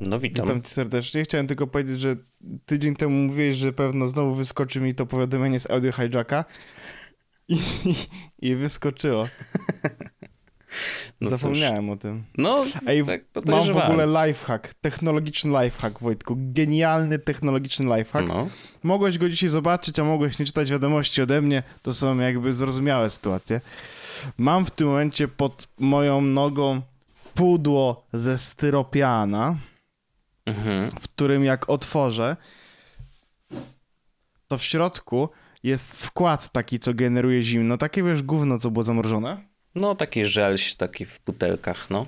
No witam. Witam cię serdecznie. Chciałem tylko powiedzieć, że tydzień temu mówiłeś, że pewno znowu wyskoczy mi to powiadomienie z audio hijacka i, i wyskoczyło. No Zapomniałem cóż. o tym. No, Ej, tak mam w ogóle lifehack, technologiczny lifehack, Wojtku. Genialny technologiczny lifehack. No. Mogłeś go dzisiaj zobaczyć, a mogłeś nie czytać wiadomości ode mnie. To są jakby zrozumiałe sytuacje. Mam w tym momencie pod moją nogą pudło ze styropiana, Mhm. w którym jak otworzę, to w środku jest wkład taki, co generuje zimno. Takie wiesz, gówno, co było zamrożone. No, taki żelś, taki w butelkach, no.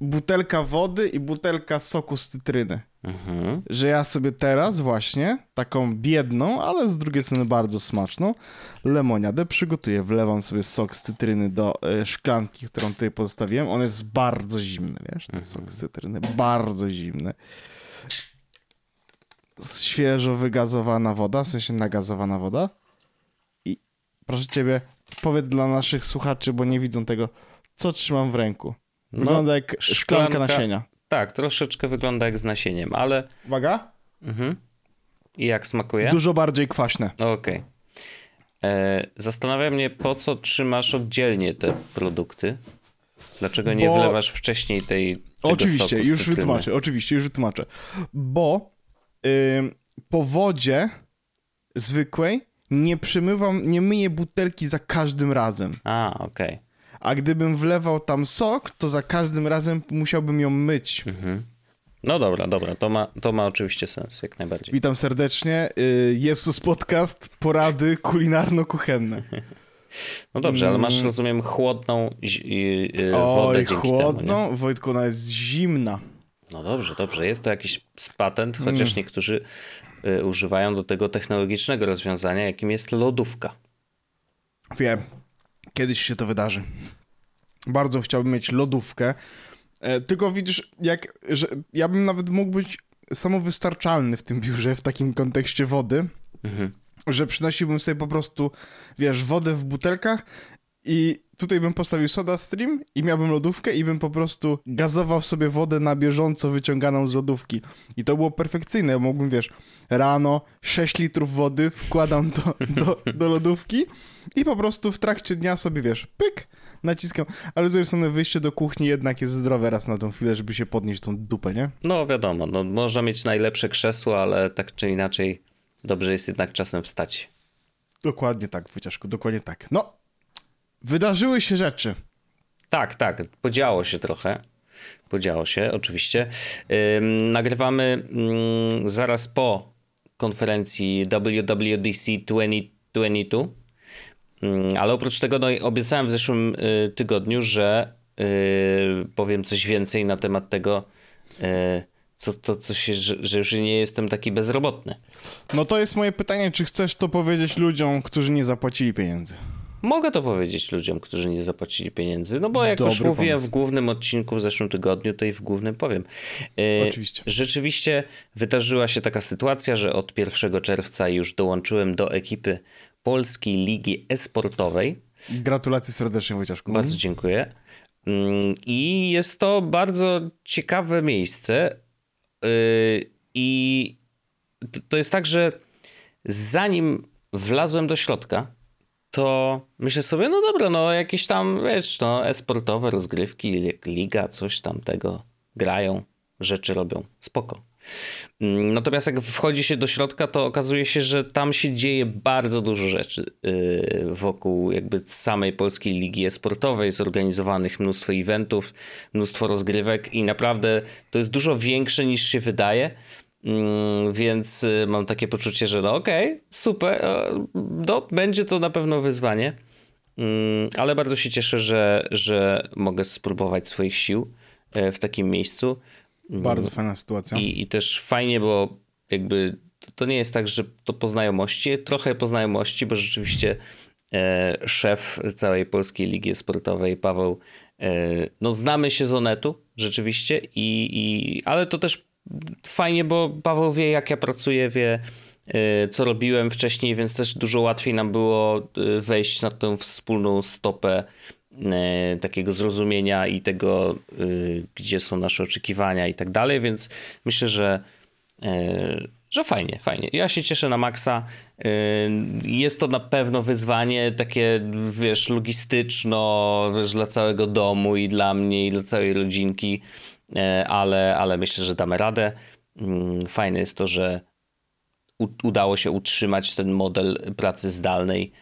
Butelka wody i butelka soku z cytryny. Mhm. że ja sobie teraz właśnie taką biedną, ale z drugiej strony bardzo smaczną lemoniadę przygotuję. Wlewam sobie sok z cytryny do e, szklanki, którą tutaj pozostawiłem. On jest bardzo zimny, wiesz, ten sok z cytryny. Bardzo zimny. Świeżo wygazowana woda, w sensie nagazowana woda. I proszę ciebie, powiedz dla naszych słuchaczy, bo nie widzą tego, co trzymam w ręku. Wygląda jak szklanka, szklanka- nasienia. Tak, troszeczkę wygląda jak z nasieniem, ale... Uwaga. Mhm. I jak smakuje? Dużo bardziej kwaśne. Okej. E, Zastanawia mnie, po co trzymasz oddzielnie te produkty? Dlaczego nie Bo- wlewasz wcześniej tej Oczywiście, już cytryny? wytłumaczę, oczywiście, już wytłumaczę. Bo ym, po wodzie zwykłej nie przymywam, nie myję butelki za każdym razem. A, okej. A gdybym wlewał tam sok, to za każdym razem musiałbym ją myć. Mhm. No dobra, dobra, to ma, to ma oczywiście sens, jak najbardziej. Witam serdecznie. y, Jezus Podcast, porady kulinarno-kuchenne. No dobrze, ale masz, Mm. rozumiem, chłodną y, wodę Oj, dzięki temu, nie? Wojtku, ona jest zimna. No dobrze, dobrze. Jest to jakiś patent, chociaż niektórzy y, używają do tego technologicznego rozwiązania, jakim jest lodówka. Wiem, kiedyś się to wydarzy. Bardzo chciałbym mieć lodówkę. E, tylko widzisz, jak, że ja bym nawet mógł być samowystarczalny w tym biurze, w takim kontekście wody, Mhm. że przynosiłbym sobie po prostu, wiesz, wodę w butelkach i tutaj bym postawił soda stream i miałbym lodówkę i bym po prostu gazował sobie wodę na bieżąco wyciąganą z lodówki. I to było perfekcyjne. Ja mógłbym, wiesz, rano 6 litrów wody wkładam do, do, do lodówki i po prostu w trakcie dnia sobie, wiesz, pyk, naciskam. Ale z drugiej strony wyjście do kuchni jednak jest zdrowe raz na tą chwilę, żeby się podnieść tą dupę, nie? No wiadomo, no, można mieć najlepsze krzesło, ale tak czy inaczej dobrze jest jednak czasem wstać. Dokładnie tak, wyciążku, dokładnie tak. No, wydarzyły się rzeczy. Tak, tak, podziało się trochę. Podziało się, oczywiście. Ym, nagrywamy ym, zaraz po konferencji WWDC 2022. Ym, ale oprócz tego no, obiecałem w zeszłym y, tygodniu, że y, powiem coś więcej na temat tego, y, co, to, co się, że, że już nie jestem taki bezrobotny. No to jest moje pytanie, czy chcesz to powiedzieć ludziom, którzy nie zapłacili pieniędzy? Mogę to powiedzieć ludziom, którzy nie zapłacili pieniędzy, no bo jak już Dobry mówiłem pomysł. w głównym odcinku w zeszłym tygodniu, to i w głównym powiem. E, Oczywiście. Rzeczywiście wydarzyła się taka sytuacja, że od 1 czerwca już dołączyłem do ekipy Polskiej Ligi Esportowej. Gratulacje serdecznie, Wojciaszku. Bardzo dziękuję. Mm, I jest to bardzo ciekawe miejsce. Yy, I to jest tak, że zanim wlazłem do środka, to myślę sobie, no dobra, no jakieś tam, wiesz, no esportowe rozgrywki, liga, coś tam tego grają, rzeczy robią, spoko. Mm, Natomiast jak wchodzi się do środka, to okazuje się, że tam się dzieje bardzo dużo rzeczy yy, wokół jakby samej polskiej ligi esportowej, zorganizowanych mnóstwo eventów, mnóstwo rozgrywek i naprawdę to jest dużo większe niż się wydaje. Mm, Więc y, mam takie poczucie, że no okej, super, e, no, będzie to na pewno wyzwanie, Mm, ale bardzo się cieszę, że, że mogę spróbować swoich sił e, w takim miejscu. Bardzo fajna sytuacja. I, I też fajnie, bo jakby to nie jest tak, że to po znajomości, trochę po znajomości, bo rzeczywiście e, szef całej Polskiej Ligi Sportowej, Paweł, e, no znamy się z Onetu, rzeczywiście, i, i, ale to też fajnie, bo Paweł wie, jak ja pracuję, wie, e, co robiłem wcześniej, więc też dużo łatwiej nam było e, wejść na tę wspólną stopę e, takiego zrozumienia i tego, gdzie są nasze oczekiwania i tak dalej, więc myślę, że że fajnie, fajnie. Ja się cieszę na maksa. Jest to na pewno wyzwanie takie, wiesz, logistyczno, wiesz, dla całego domu i dla mnie i dla całej rodzinki, ale, ale myślę, że damy radę. Mm, fajne jest to, że udało się utrzymać ten model pracy zdalnej.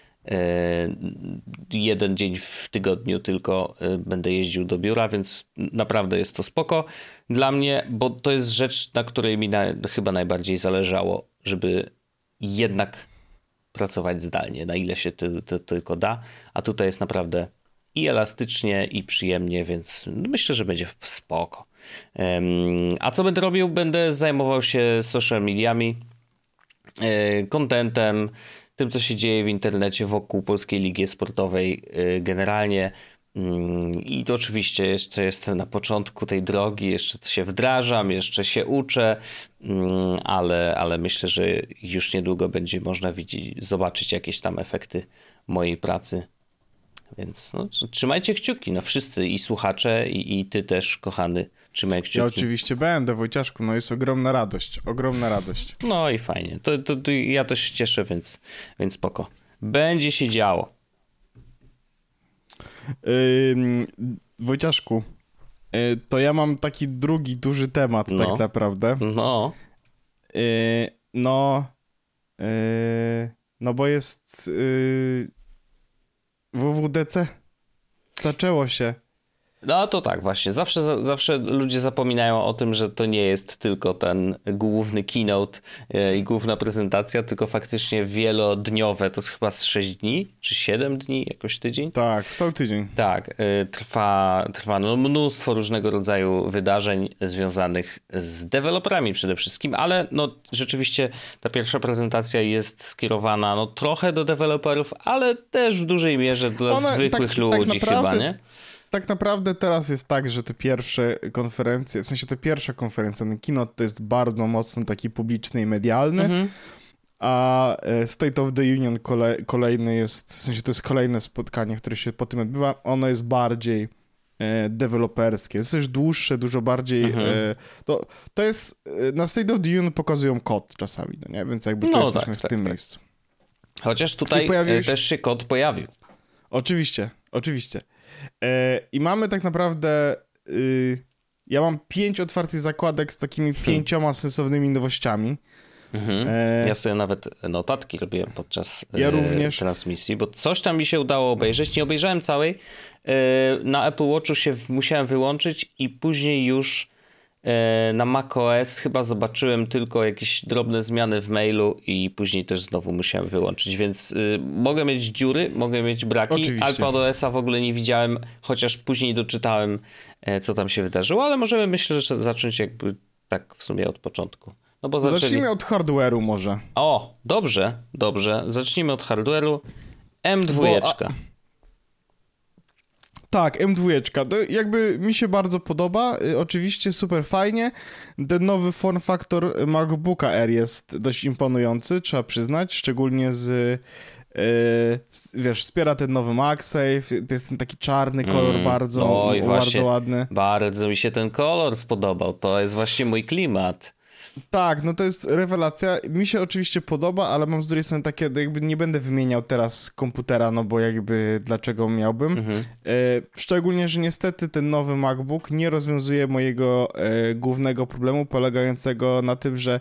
Jeden dzień w tygodniu tylko będę jeździł do biura, więc naprawdę jest to spoko dla mnie, bo to jest rzecz, na której mi na, chyba najbardziej zależało, żeby jednak pracować zdalnie, na ile się to, to, tylko da. A tutaj jest naprawdę i elastycznie, i przyjemnie, więc myślę, że będzie spoko. A co będę robił? Będę zajmował się social mediami, kontentem, tym, co się dzieje w internecie wokół Polskiej Ligi Sportowej e, generalnie. Mm, I to oczywiście jeszcze jestem na początku tej drogi, jeszcze się wdrażam, jeszcze się uczę, mm, ale, ale myślę, że już niedługo będzie można widzieć, zobaczyć jakieś tam efekty mojej pracy. Więc no, trzymajcie kciuki, no wszyscy i słuchacze, i, i ty też, kochany, trzymaj kciuki. Ja oczywiście będę, Wojciaszku, no jest ogromna radość, ogromna radość. No i fajnie, to, to, to ja też się cieszę, więc, więc spoko. Będzie się działo. Yy, Wojciaszku, yy, to ja mam taki drugi duży temat no. tak naprawdę. No. Yy, no. Yy, no bo jest yy, WWDC. Zaczęło się. No to tak, właśnie. Zawsze, zawsze ludzie zapominają o tym, że to nie jest tylko ten główny keynote e, i główna prezentacja, tylko faktycznie wielodniowe, to jest chyba z 6 dni, czy 7 dni, jakoś tydzień? Tak, cały tydzień. Tak, e, trwa, trwa no mnóstwo różnego rodzaju wydarzeń związanych z deweloperami przede wszystkim, ale no rzeczywiście ta pierwsza prezentacja jest skierowana no trochę do deweloperów, ale też w dużej mierze dla zwykłych tak, ludzi tak naprawdę... chyba, nie? Tak naprawdę teraz jest tak, że te pierwsze konferencje, w sensie te pierwsza konferencja, ten keynote to jest bardzo mocno taki publiczny i medialny, mhm. a e, State of the Union kolej, kolejny jest, w sensie to jest kolejne spotkanie, które się po tym odbywa, ono jest bardziej e, deweloperskie, jest też dłuższe, dużo bardziej, mhm. e, to, to jest, na State of the Union pokazują kod czasami, no nie? Więc jakby to no, jesteśmy tak, w tak, tym tak. miejscu. Chociaż tutaj się... też się kod pojawił. Oczywiście, oczywiście. E, I mamy tak naprawdę. Y, ja mam pięć otwartych zakładek z takimi hmm. pięcioma sensownymi nowościami. Mhm. E... Ja sobie nawet notatki robiłem podczas ja e, również. transmisji, bo coś tam mi się udało obejrzeć. Nie obejrzałem całej. Na Apple Watchu się musiałem wyłączyć i później już na macOS chyba zobaczyłem tylko jakieś drobne zmiany w mailu i później też znowu musiałem wyłączyć, więc y, mogę mieć dziury, mogę mieć braki. iPadOS-a w ogóle nie widziałem, chociaż później doczytałem, e, co tam się wydarzyło, ale możemy myślę, że zacząć jakby tak w sumie od początku. No bo zaczęli... Zacznijmy od hardware'u może. O, dobrze, dobrze. Zacznijmy od hardware'u. M2. Bo, a... Tak, M2. To jakby mi się bardzo podoba. Y, oczywiście super fajnie. Ten nowy form factor MacBooka Air jest dość imponujący, trzeba przyznać, szczególnie z Yy, wiesz, wspiera ten nowy MagSafe, to jest ten taki czarny kolor mm, bardzo, bardzo ładny. Bardzo mi się ten kolor spodobał, to jest właśnie mój klimat. Tak, no to jest rewelacja. Mi się oczywiście podoba, ale mam z drugiej strony takie, jakby nie będę wymieniał teraz komputera, no bo jakby dlaczego miałbym. Mhm. E, szczególnie, że niestety ten nowy MacBook nie rozwiązuje mojego e, głównego problemu polegającego na tym, że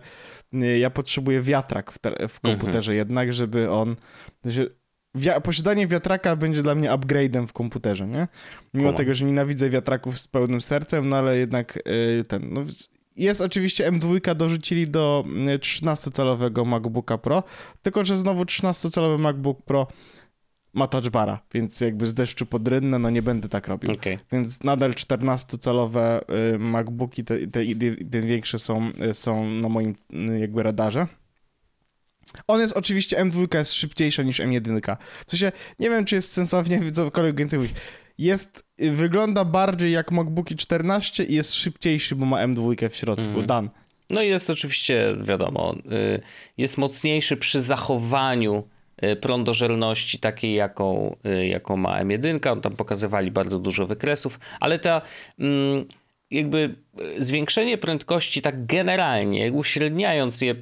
e, ja potrzebuję wiatrak w, w komputerze mhm. jednak, żeby on... Że posiadanie wiatraka będzie dla mnie upgrade'em w komputerze, nie? Mimo tego, że nienawidzę wiatraków z pełnym sercem, no ale jednak yy, ten, no, jest oczywiście M2 dorzucili do 13-calowego mm, MacBooka Pro, tylko że znowu 13-calowy MacBook Pro ma touchbara, więc jakby z deszczu pod rynne, no nie będę tak robił. Okay. Więc nadal 14-calowe y, MacBooki, te, te, te, większe są, y, są na moim y, jakby radarze. On jest oczywiście, M2 jest szybciejsza niż M1. W sensie, nie wiem, czy jest sensownie cokolwiek więcej mówić. Jest, wygląda bardziej jak MacBooki 14 i jest szybciejszy, bo ma M2 w środku. Mm. Dan. No i jest oczywiście, wiadomo, y, jest mocniejszy przy zachowaniu y, prądożerności takiej, jaką, y, jaką ma M1. Tam pokazywali bardzo dużo wykresów, ale ta mm, jakby zwiększenie prędkości tak generalnie, uśredniając je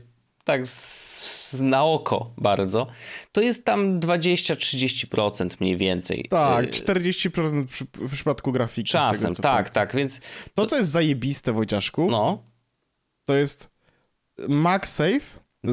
tak z, z, na oko bardzo, to jest tam 20-30% mniej więcej. Tak, 40% w, w przypadku grafiki. Czasem, tego, tak, tak, więc... To, co jest zajebiste, Wojciaszku, no. to jest MagSafe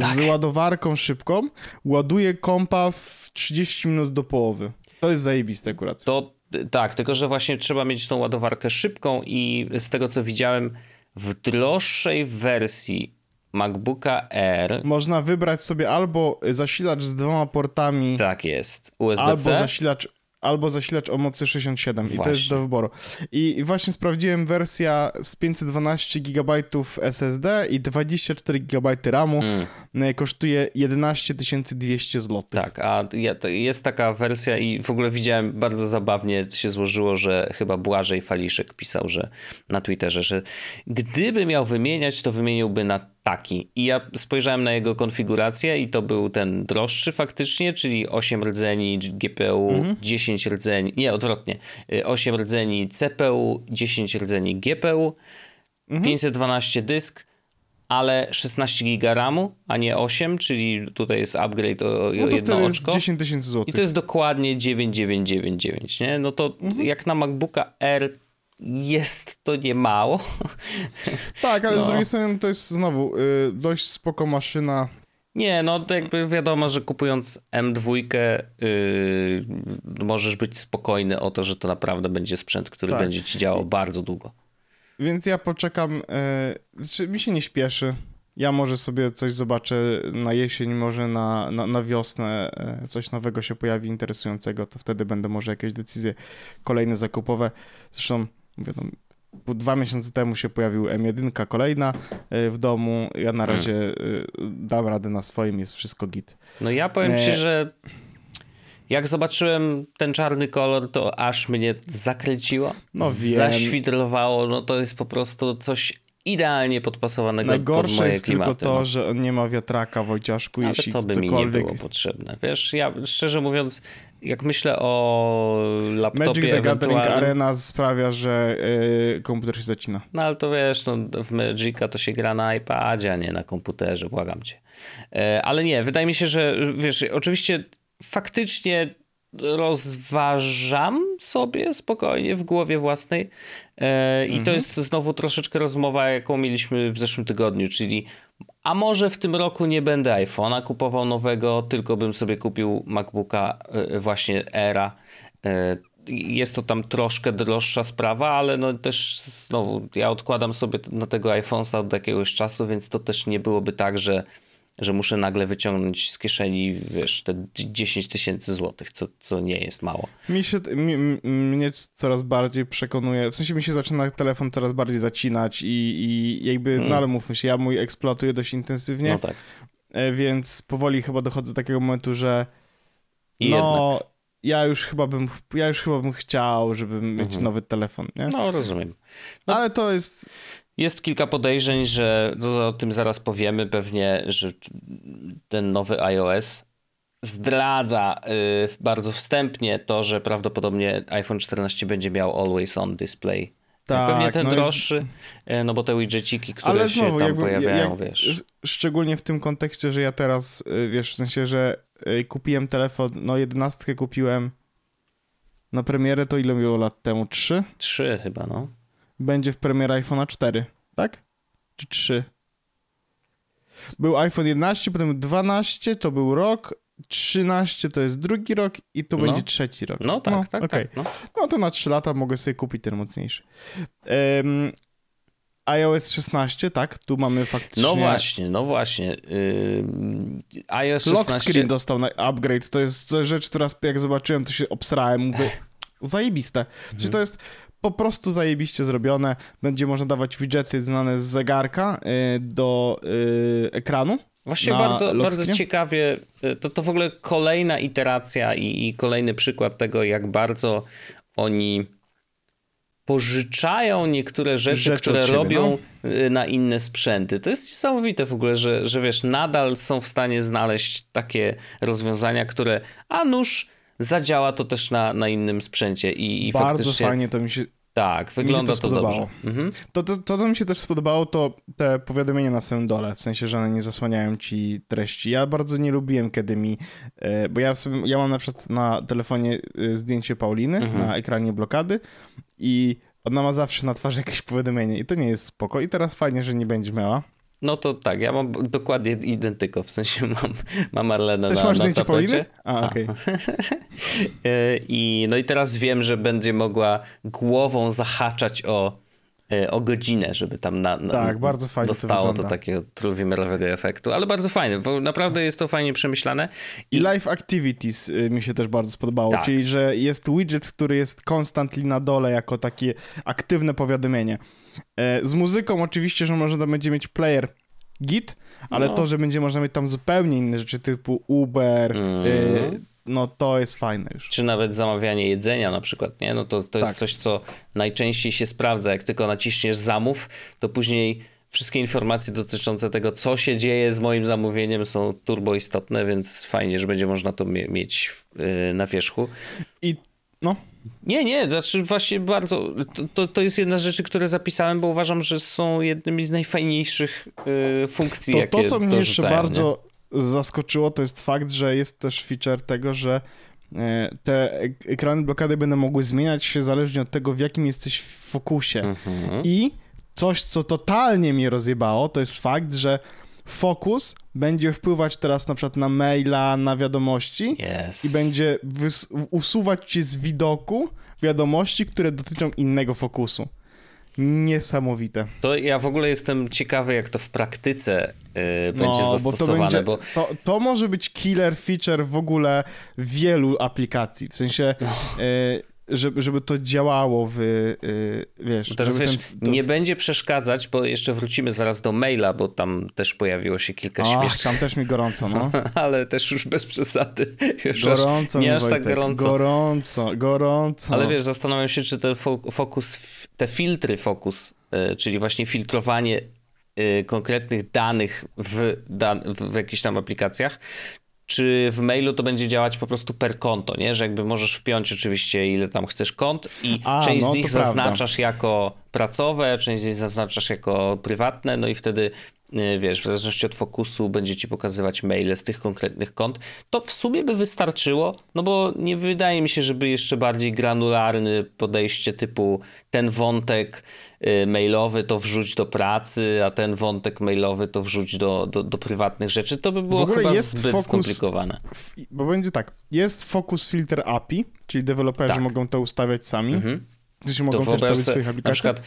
tak. z ładowarką szybką ładuje kompa w 30 minut do połowy. To jest zajebiste akurat. To tak, tylko że właśnie trzeba mieć tą ładowarkę szybką i z tego co widziałem w droższej wersji MacBooka Air. Można wybrać sobie albo zasilacz z dwoma portami. Tak jest. USB-C. Albo zasilacz albo zasilacz o mocy 67 właśnie. i to jest do wyboru. I właśnie sprawdziłem wersja z 512 GB SSD i 24 GB RAMu mm. kosztuje 11 200 zł. Tak, a jest taka wersja i w ogóle widziałem bardzo zabawnie się złożyło, że chyba Błażej Faliszek pisał, że na Twitterze, że gdyby miał wymieniać, to wymieniłby na taki. I ja spojrzałem na jego konfigurację i to był ten droższy faktycznie, czyli 8 rdzeni GPU, mhm. 10 rdzeni, nie odwrotnie, 8 y, rdzeni CPU, 10 rdzeni GPU, mhm. 512 dysk, ale 16 giga RAMu, a nie 8, czyli tutaj jest upgrade o, no to jedno oczko. 10 tysięcy złotych. I to jest dokładnie 9999, nie? No to mhm. jak na MacBooka R jest to nie mało. Tak, ale no. z drugiej strony to jest znowu y, dość spoko maszyna. Nie, no to jakby wiadomo, że kupując M2 y, możesz być spokojny o to, że to naprawdę będzie sprzęt, który tak. będzie ci działał bardzo długo. Więc ja poczekam, y, mi się nie śpieszy. Ja może sobie coś zobaczę na jesień, może na, na, na wiosnę y, coś nowego się pojawi interesującego, to wtedy będę może jakieś decyzje kolejne zakupowe. Zresztą Mówię, no, dwa miesiące temu się pojawił M1 kolejna y, w domu. Ja na hmm. razie hmm. dam radę na swoim, jest wszystko git. No ja powiem ci, że jak zobaczyłem ten czarny kolor, to aż mnie zakręciło. No wiem. Zaświdrowało. No to jest po prostu coś idealnie podpasowanego Najgorsze pod moje jest klimaty, tylko to, no. że nie ma wiatraka, Wojciaszku, Ale jeśli to by cokolwiek... mi nie było potrzebne. Wiesz, ja szczerze mówiąc, jak myślę o laptopie Magic the Gathering Arena sprawia, że yy, komputer się zacina. No ale to wiesz, no, w Magica to się gra na iPadzie, a nie na komputerze, błagam cię. Yy, ale nie, wydaje mi się, że wiesz, oczywiście faktycznie rozważam sobie spokojnie w głowie własnej. E, I to mhm. jest znowu troszeczkę rozmowa, jaką mieliśmy w zeszłym tygodniu, czyli a może w tym roku nie będę iPhone'a kupował nowego, tylko bym sobie kupił MacBooka e, właśnie Era. E, jest to tam troszkę droższa sprawa, ale no też znowu ja odkładam sobie na tego iPhone'a od jakiegoś czasu, więc to też nie byłoby tak, że że muszę nagle wyciągnąć z kieszeni, wiesz, te 10 tysięcy złotych, co, co nie jest mało. Mi się, mi, mnie coraz bardziej przekonuje, w sensie mi się zaczyna telefon coraz bardziej zacinać i, i jakby, hmm. no ale mówmy się, ja mój eksploatuję dość intensywnie, no tak. E, więc powoli chyba dochodzę do takiego momentu, że I no, jednak. ja już chyba bym, ja już chyba bym chciał, żeby mhm. mieć nowy telefon, nie? No, rozumiem. No. Ale to jest jest kilka podejrzeń, że o tym zaraz powiemy pewnie, że ten nowy iOS zdradza y, bardzo wstępnie to, że prawdopodobnie iPhone 14 będzie miał Always On Display. Tak, pewnie ten no droższy, jest... Y, no bo te widgetiki, które Ale znowu, się tam jakby, pojawiają, jak, wiesz. Szczególnie w tym kontekście, że ja teraz, y, wiesz, w sensie, że kupiłem telefon, no 11 kupiłem na premierę, to ile było lat temu? Trzy? Trzy chyba, no będzie w premierze iPhone'a 4, tak? Czy 3? Był iPhone 11, potem 12, to był rok, 13 to jest drugi rok i to no. będzie trzeci rok. No tak, no, tak, okay. tak. No. no. to na 3 lata mogę sobie kupić ten mocniejszy. Um, iOS 16, tak? Tu mamy faktycznie... No właśnie, no właśnie. Yy, iOS 16... Lock screen dostał na upgrade. To jest rzecz, która jak zobaczyłem, to się obsrałem. Mówię, zajebiste. Mhm. Czyli to jest po prostu zajebiście zrobione. Będzie można dawać widgety znane z zegarka y, do y, ekranu. Właśnie bardzo, bardzo ciekawie, y, to, to w ogóle kolejna iteracja i, i kolejny przykład tego, jak bardzo oni pożyczają niektóre rzeczy, Rzeczy które siebie, robią y, na inne sprzęty. To jest niesamowite w ogóle, że, że wiesz, nadal są w stanie znaleźć takie rozwiązania, które, a nuż, zadziała to też na, na innym sprzęcie i, i Bardzo faktycznie... fajnie to mi się, Tak, wygląda to, spodobało. dobrze. Mhm. To, to, to, co mi się też spodobało, to te powiadomienia na samym dole, w sensie, że one nie zasłaniają ci treści. Ja bardzo nie lubiłem, kiedy mi, e, bo ja, sobie, ja mam na przykład na telefonie e, zdjęcie Pauliny Mhm. na ekranie blokady i ona ma zawsze na twarzy jakieś powiadomienie i to nie jest spoko. I teraz fajnie, że nie będzie miała. No to tak, ja mam dokładnie identyko, w sensie mam, mam Arlenę Też na, masz na zdjęcie tapecie. A, okej. E, I, no i teraz wiem, że będzie mogła głową zahaczać o, e, o godzinę, żeby tam na, na, Tak, bardzo fajnie to dostało to, wygląda. takiego trójwymiarowego efektu, ale bardzo fajne, bo naprawdę jest to fajnie przemyślane. I Live Activities y, mi się też bardzo spodobało, Tak. czyli że jest widget, który jest constantly na dole jako takie aktywne powiadomienie. E, Z muzyką oczywiście, że można tam będzie mieć player git, ale No. to, że będzie można mieć tam zupełnie inne rzeczy typu Uber, Mhm. y, no to jest fajne już. Czy nawet zamawianie jedzenia na przykład, nie? No to, to jest Tak. coś, co najczęściej się sprawdza. Jak tylko naciśniesz zamów, to później wszystkie informacje dotyczące tego, co się dzieje z moim zamówieniem są turbo istotne, więc fajnie, że będzie można to mie- mieć yy, na wierzchu. I no, Nie, nie, znaczy właśnie bardzo, to, to, jest jedna z rzeczy, które zapisałem, bo uważam, że są jednymi z najfajniejszych yy, funkcji, to, jakie to co mnie jeszcze dorzucają, nie? bardzo zaskoczyło, to jest fakt, że jest też feature tego, że e, te ek- ekrany blokady będą mogły zmieniać się zależnie od tego, w jakim jesteś w fokusie. Mhm. I coś, co totalnie mnie rozjebało, to jest fakt, że fokus będzie wpływać teraz na przykład na maila, na wiadomości Yes. i będzie usuwać ci z widoku wiadomości, które dotyczą innego fokusu. Niesamowite. To ja w ogóle jestem ciekawy, jak to w praktyce yy, będzie No, bo to, zastosowane, będzie, bo to, to może być killer feature w ogóle wielu aplikacji. W sensie, No. Żeby, żeby to działało w, e, wiesz, No Teraz wiesz, ten, to, nie będzie przeszkadzać, bo jeszcze wrócimy zaraz do maila, bo tam też pojawiło się kilka Ach, śmiesznych, tam też mi gorąco, no. ale też już bez przesady. Już aż, Gorąco nie mi, aż tak gorąco. Gorąco, gorąco. Ale wiesz, zastanawiam się, czy ten fo- fokus, te filtry fokus, y, czyli właśnie filtrowanie y, konkretnych danych w, dan- w jakichś tam aplikacjach, czy w mailu to będzie działać po prostu per konto, nie? Że jakby możesz wpiąć oczywiście ile tam chcesz kont i A, część no, z nich to prawda. zaznaczasz jako pracowe, część z nich zaznaczasz jako prywatne, no i wtedy wiesz, w zależności od fokusu będzie ci pokazywać maile z tych konkretnych kont. To w sumie by wystarczyło, no bo nie wydaje mi się, żeby jeszcze bardziej granularny podejście typu ten wątek y, mailowy to wrzuć do pracy, a ten wątek mailowy to wrzuć do, do, do prywatnych rzeczy, to by było chyba jest zbyt fokus- skomplikowane. Bo będzie tak, jest focus filter API, czyli deweloperzy Tak. mogą to ustawiać sami. Mhm. To mogą też to wyobraź robić w swoich na aplikacjach. przykład y,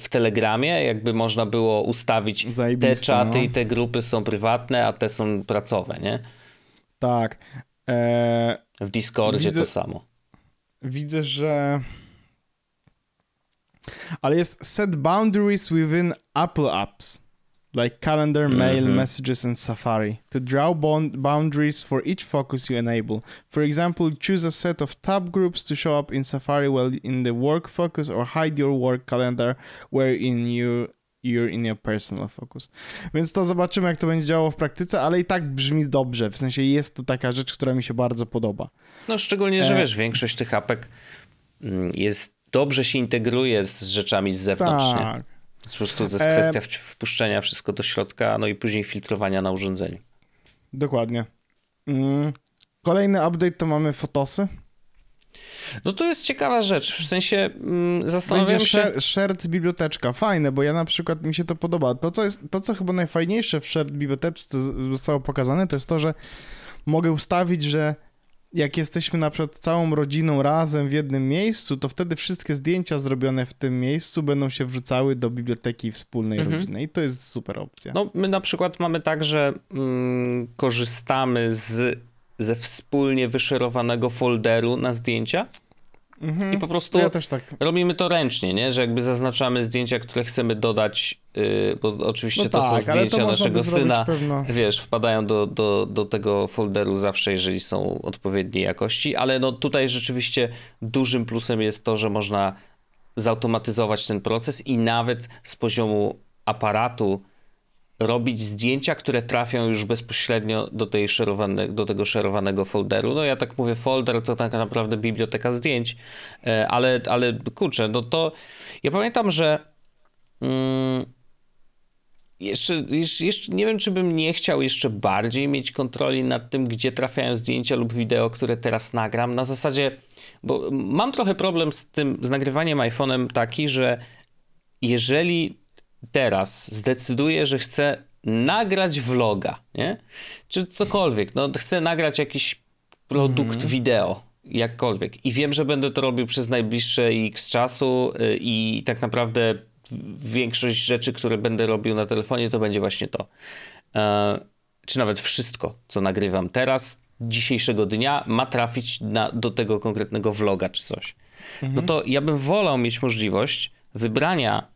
w Telegramie jakby można było ustawić te Zajebiste, czaty no. i te grupy są prywatne, a te są pracowe, nie? Tak. E, W Discordzie Widzę- to samo. widzę, że... Ale jest set boundaries within Apple apps. Like calendar, mail, Mhm. messages and Safari. To draw bond- boundaries for each focus you enable. For example, choose a set of tab groups to show up in Safari while in the work focus or hide your work calendar where in you you're in your personal focus. Więc to zobaczymy, jak to będzie działało w praktyce, ale i tak brzmi dobrze. W sensie jest to taka rzecz, która mi się bardzo podoba. No szczególnie, że E- wiesz, większość tych apek mm, jest, dobrze się integruje z rzeczami z zewnątrz, nie? Po prostu to jest E- kwestia w- wpuszczenia wszystko do środka, no i później filtrowania na urządzeniu. Dokładnie. Mm. Kolejny update to mamy fotosy. No to jest ciekawa rzecz, w sensie mm, zastanawiam Będzie się... share, shared biblioteczka. Fajne, bo ja na przykład mi się to podoba. To, co, jest, to, co chyba najfajniejsze w shared biblioteczce zostało pokazane, to jest to, że mogę ustawić, że jak jesteśmy na przykład całą rodziną razem w jednym miejscu, to wtedy wszystkie zdjęcia zrobione w tym miejscu będą się wrzucały do biblioteki wspólnej Mhm. rodziny. I to jest super opcja. No, my na przykład mamy tak, że mm, korzystamy z, ze wspólnie wyszerowanego folderu na zdjęcia Mhm. I po prostu ja tak. robimy to ręcznie, nie? Że jakby zaznaczamy zdjęcia, które chcemy dodać, yy, bo oczywiście no to tak, są zdjęcia naszego syna, pewno... wiesz, wpadają do, do, do tego folderu zawsze, jeżeli są odpowiedniej jakości, ale no tutaj rzeczywiście dużym plusem jest to, że można zautomatyzować ten proces i nawet z poziomu aparatu robić zdjęcia, które trafią już bezpośrednio do, tej do tego szerowanego folderu. No ja tak mówię, folder to tak naprawdę biblioteka zdjęć, e, ale, ale kurczę, no to ja pamiętam, że mm, jeszcze, jeszcze nie wiem, czy bym nie chciał jeszcze bardziej mieć kontroli nad tym, gdzie trafiają zdjęcia lub wideo, które teraz nagram. Na zasadzie, bo mam trochę problem z tym, z nagrywaniem iPhone'em taki, że jeżeli teraz zdecyduje, że chce nagrać vloga, nie? Czy cokolwiek, no chcę nagrać jakiś produkt mm. wideo, jakkolwiek. I wiem, że będę to robił przez najbliższe x czasu y, i tak naprawdę większość rzeczy, które będę robił na telefonie, to będzie właśnie to. E, czy nawet wszystko, co nagrywam teraz, dzisiejszego dnia, ma trafić na, do tego konkretnego vloga czy coś. No mhm. No to ja bym wolał mieć możliwość wybrania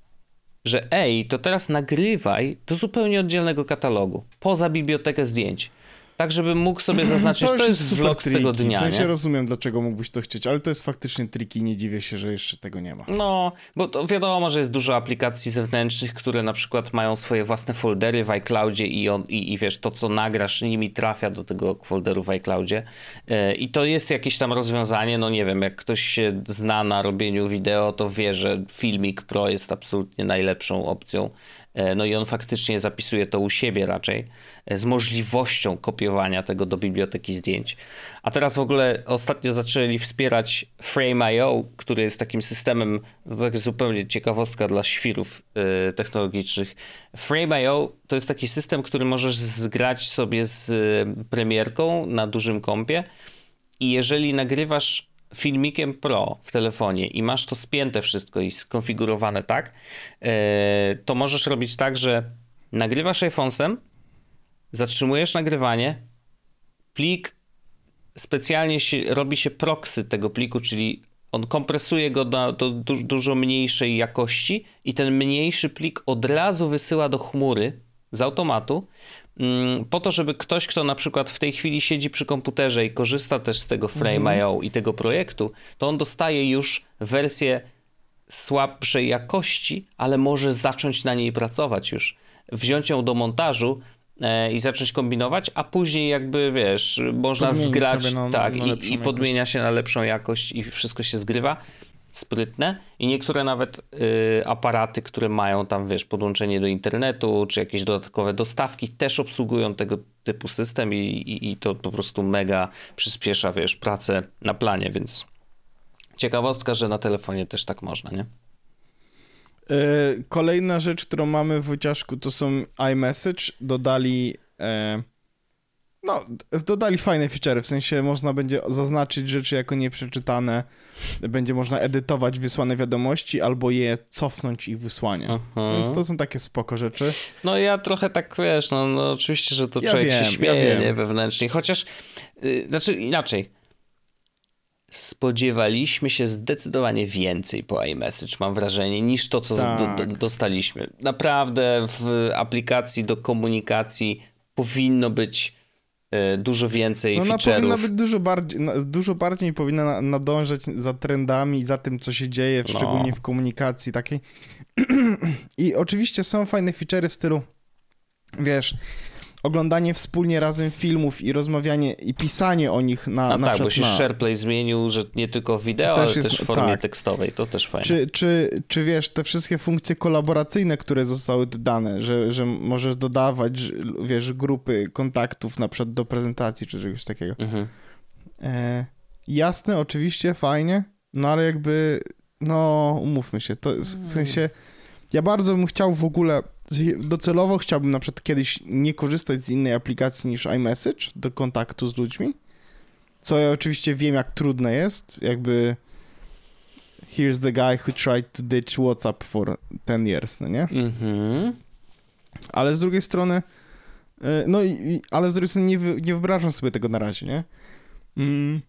że ej, to teraz nagrywaj do zupełnie oddzielnego katalogu, poza bibliotekę zdjęć. Tak, żebym mógł sobie zaznaczyć, to, to jest, vlog z tego dnia. W sensie nie? rozumiem, dlaczego mógłbyś to chcieć, ale to jest faktycznie triki nie dziwię się, że jeszcze tego nie ma. No, bo to wiadomo, że jest dużo aplikacji zewnętrznych, które na przykład mają swoje własne foldery w iCloudzie i, on, i, i wiesz, to co nagrasz nimi trafia do tego folderu w iCloudzie yy, i to jest jakieś tam rozwiązanie, no nie wiem, jak ktoś się zna na robieniu wideo, to wie, że Filmik Pro jest absolutnie najlepszą opcją no i on faktycznie zapisuje to u siebie raczej, e, z możliwością kopiowania tego do biblioteki zdjęć. A teraz w ogóle ostatnio zaczęli wspierać Frame.io, który jest takim systemem, to tak zupełnie ciekawostka dla świrów e, technologicznych. Frame.io to jest taki system, który możesz zgrać sobie z premierką na dużym kompie i jeżeli nagrywasz filmikiem Pro w telefonie i masz to spięte wszystko i skonfigurowane tak, e, to możesz robić tak, że nagrywasz iPhone'em, zatrzymujesz nagrywanie, plik specjalnie się, robi się proxy tego pliku, czyli on kompresuje go do, do du dużo mniejszej jakości i ten mniejszy plik od razu wysyła do chmury z automatu, po to, żeby ktoś, kto na przykład w tej chwili siedzi przy komputerze i korzysta też z tego Frame.io mhm. i tego projektu, to on dostaje już wersję słabszej jakości, ale może zacząć na niej pracować już. Wziąć ją do montażu e, i zacząć kombinować, a później jakby, wiesz, można Podmieni zgrać na, tak, na i, i podmienia się na lepszą jakość i wszystko się zgrywa sprytne i niektóre nawet y, aparaty, które mają tam, wiesz, podłączenie do internetu, czy jakieś dodatkowe dostawki, też obsługują tego typu system i, i, i to po prostu mega przyspiesza, wiesz, pracę na planie, więc ciekawostka, że na telefonie też tak można, nie? Y, kolejna rzecz, którą mamy w wyciążku, to są iMessage. Dodali e, no, dodali fajne feature, w sensie można będzie zaznaczyć rzeczy jako nieprzeczytane, będzie można edytować wysłane wiadomości albo je cofnąć ich wysłanie. Aha. Więc to są takie spoko rzeczy. No ja trochę tak, wiesz, no, no oczywiście, że to ja człowiek wiem, się śmieje ja nie, wewnętrznie, chociaż, yy, znaczy inaczej, spodziewaliśmy się zdecydowanie więcej po iMessage, mam wrażenie, niż to, co tak. do, do, dostaliśmy. Naprawdę w aplikacji do komunikacji powinno być dużo więcej no, feature'ów. powinna być dużo bardziej, dużo bardziej powinna nadążać za trendami, za tym, co się dzieje, no. szczególnie w komunikacji takiej. I oczywiście są fajne feature'y w stylu, wiesz, oglądanie wspólnie razem filmów i rozmawianie i pisanie o nich na, A na tak, bo się na... SharePlay zmienił, że nie tylko wideo, też ale jest, też w formie tak. tekstowej, to też fajne. Czy, czy, czy wiesz, te wszystkie funkcje kolaboracyjne, które zostały dodane, że, że możesz dodawać, wiesz, grupy kontaktów na przykład do prezentacji czy czegoś takiego. Mhm. E, jasne, oczywiście, fajnie, no ale jakby, no umówmy się, to w sensie ja bardzo bym chciał w ogóle docelowo chciałbym na przykład kiedyś nie korzystać z innej aplikacji niż iMessage do kontaktu z ludźmi, co ja oczywiście wiem, jak trudne jest, jakby here's the guy who tried to ditch WhatsApp for 10 years, no nie? Mhm. Ale z drugiej strony, e, no i, ale z drugiej strony nie, nie wyobrażam sobie tego na razie, nie? Mm.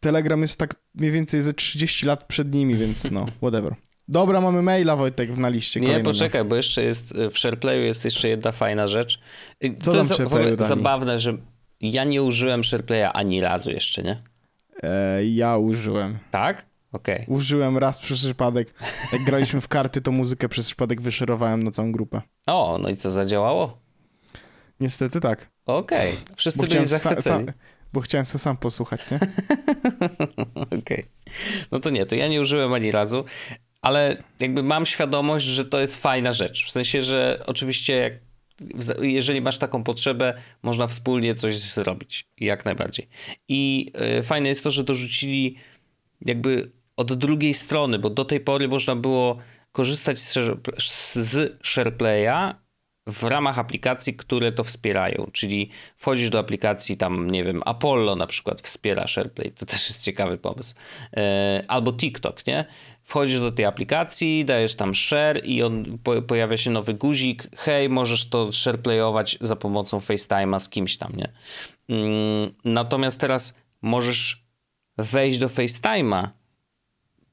Telegram jest tak mniej więcej ze 30 lat przed nimi, więc no, whatever. Dobra, mamy maila, Wojtek, na liście Nie, kolejnego. poczekaj, bo jeszcze jest w SharePlayu jest jeszcze jedna fajna rzecz. Co to jest w ogóle zabawne, że ja nie użyłem SharePlaya ani razu jeszcze, nie? E, ja użyłem. Tak? Okej. Użyłem raz przez przypadek. Jak graliśmy w karty, to muzykę przez przypadek wyszerowałem na całą grupę. O, no i co, zadziałało? Niestety tak. Okej. Wszyscy Bo byli chciałem, sa, zachwyceni. sa, bo chciałem se sam posłuchać, nie? Okej. No to nie, to ja nie użyłem ani razu, ale jakby mam świadomość, że to jest fajna rzecz. W sensie, że oczywiście jak, jeżeli masz taką potrzebę, można wspólnie coś zrobić. Jak najbardziej. I y, fajne jest to, że dorzucili jakby od drugiej strony, bo do tej pory można było korzystać z, z SharePlaya w ramach aplikacji, które to wspierają. Czyli wchodzisz do aplikacji tam, nie wiem, Apollo na przykład wspiera SharePlay. To też jest ciekawy pomysł. E, albo TikTok, nie? Wchodzisz do tej aplikacji, dajesz tam share i on po, pojawia się nowy guzik. Hej, możesz to SharePlayować za pomocą FaceTime'a z kimś tam, nie? Mm, natomiast teraz możesz wejść do FaceTime'a,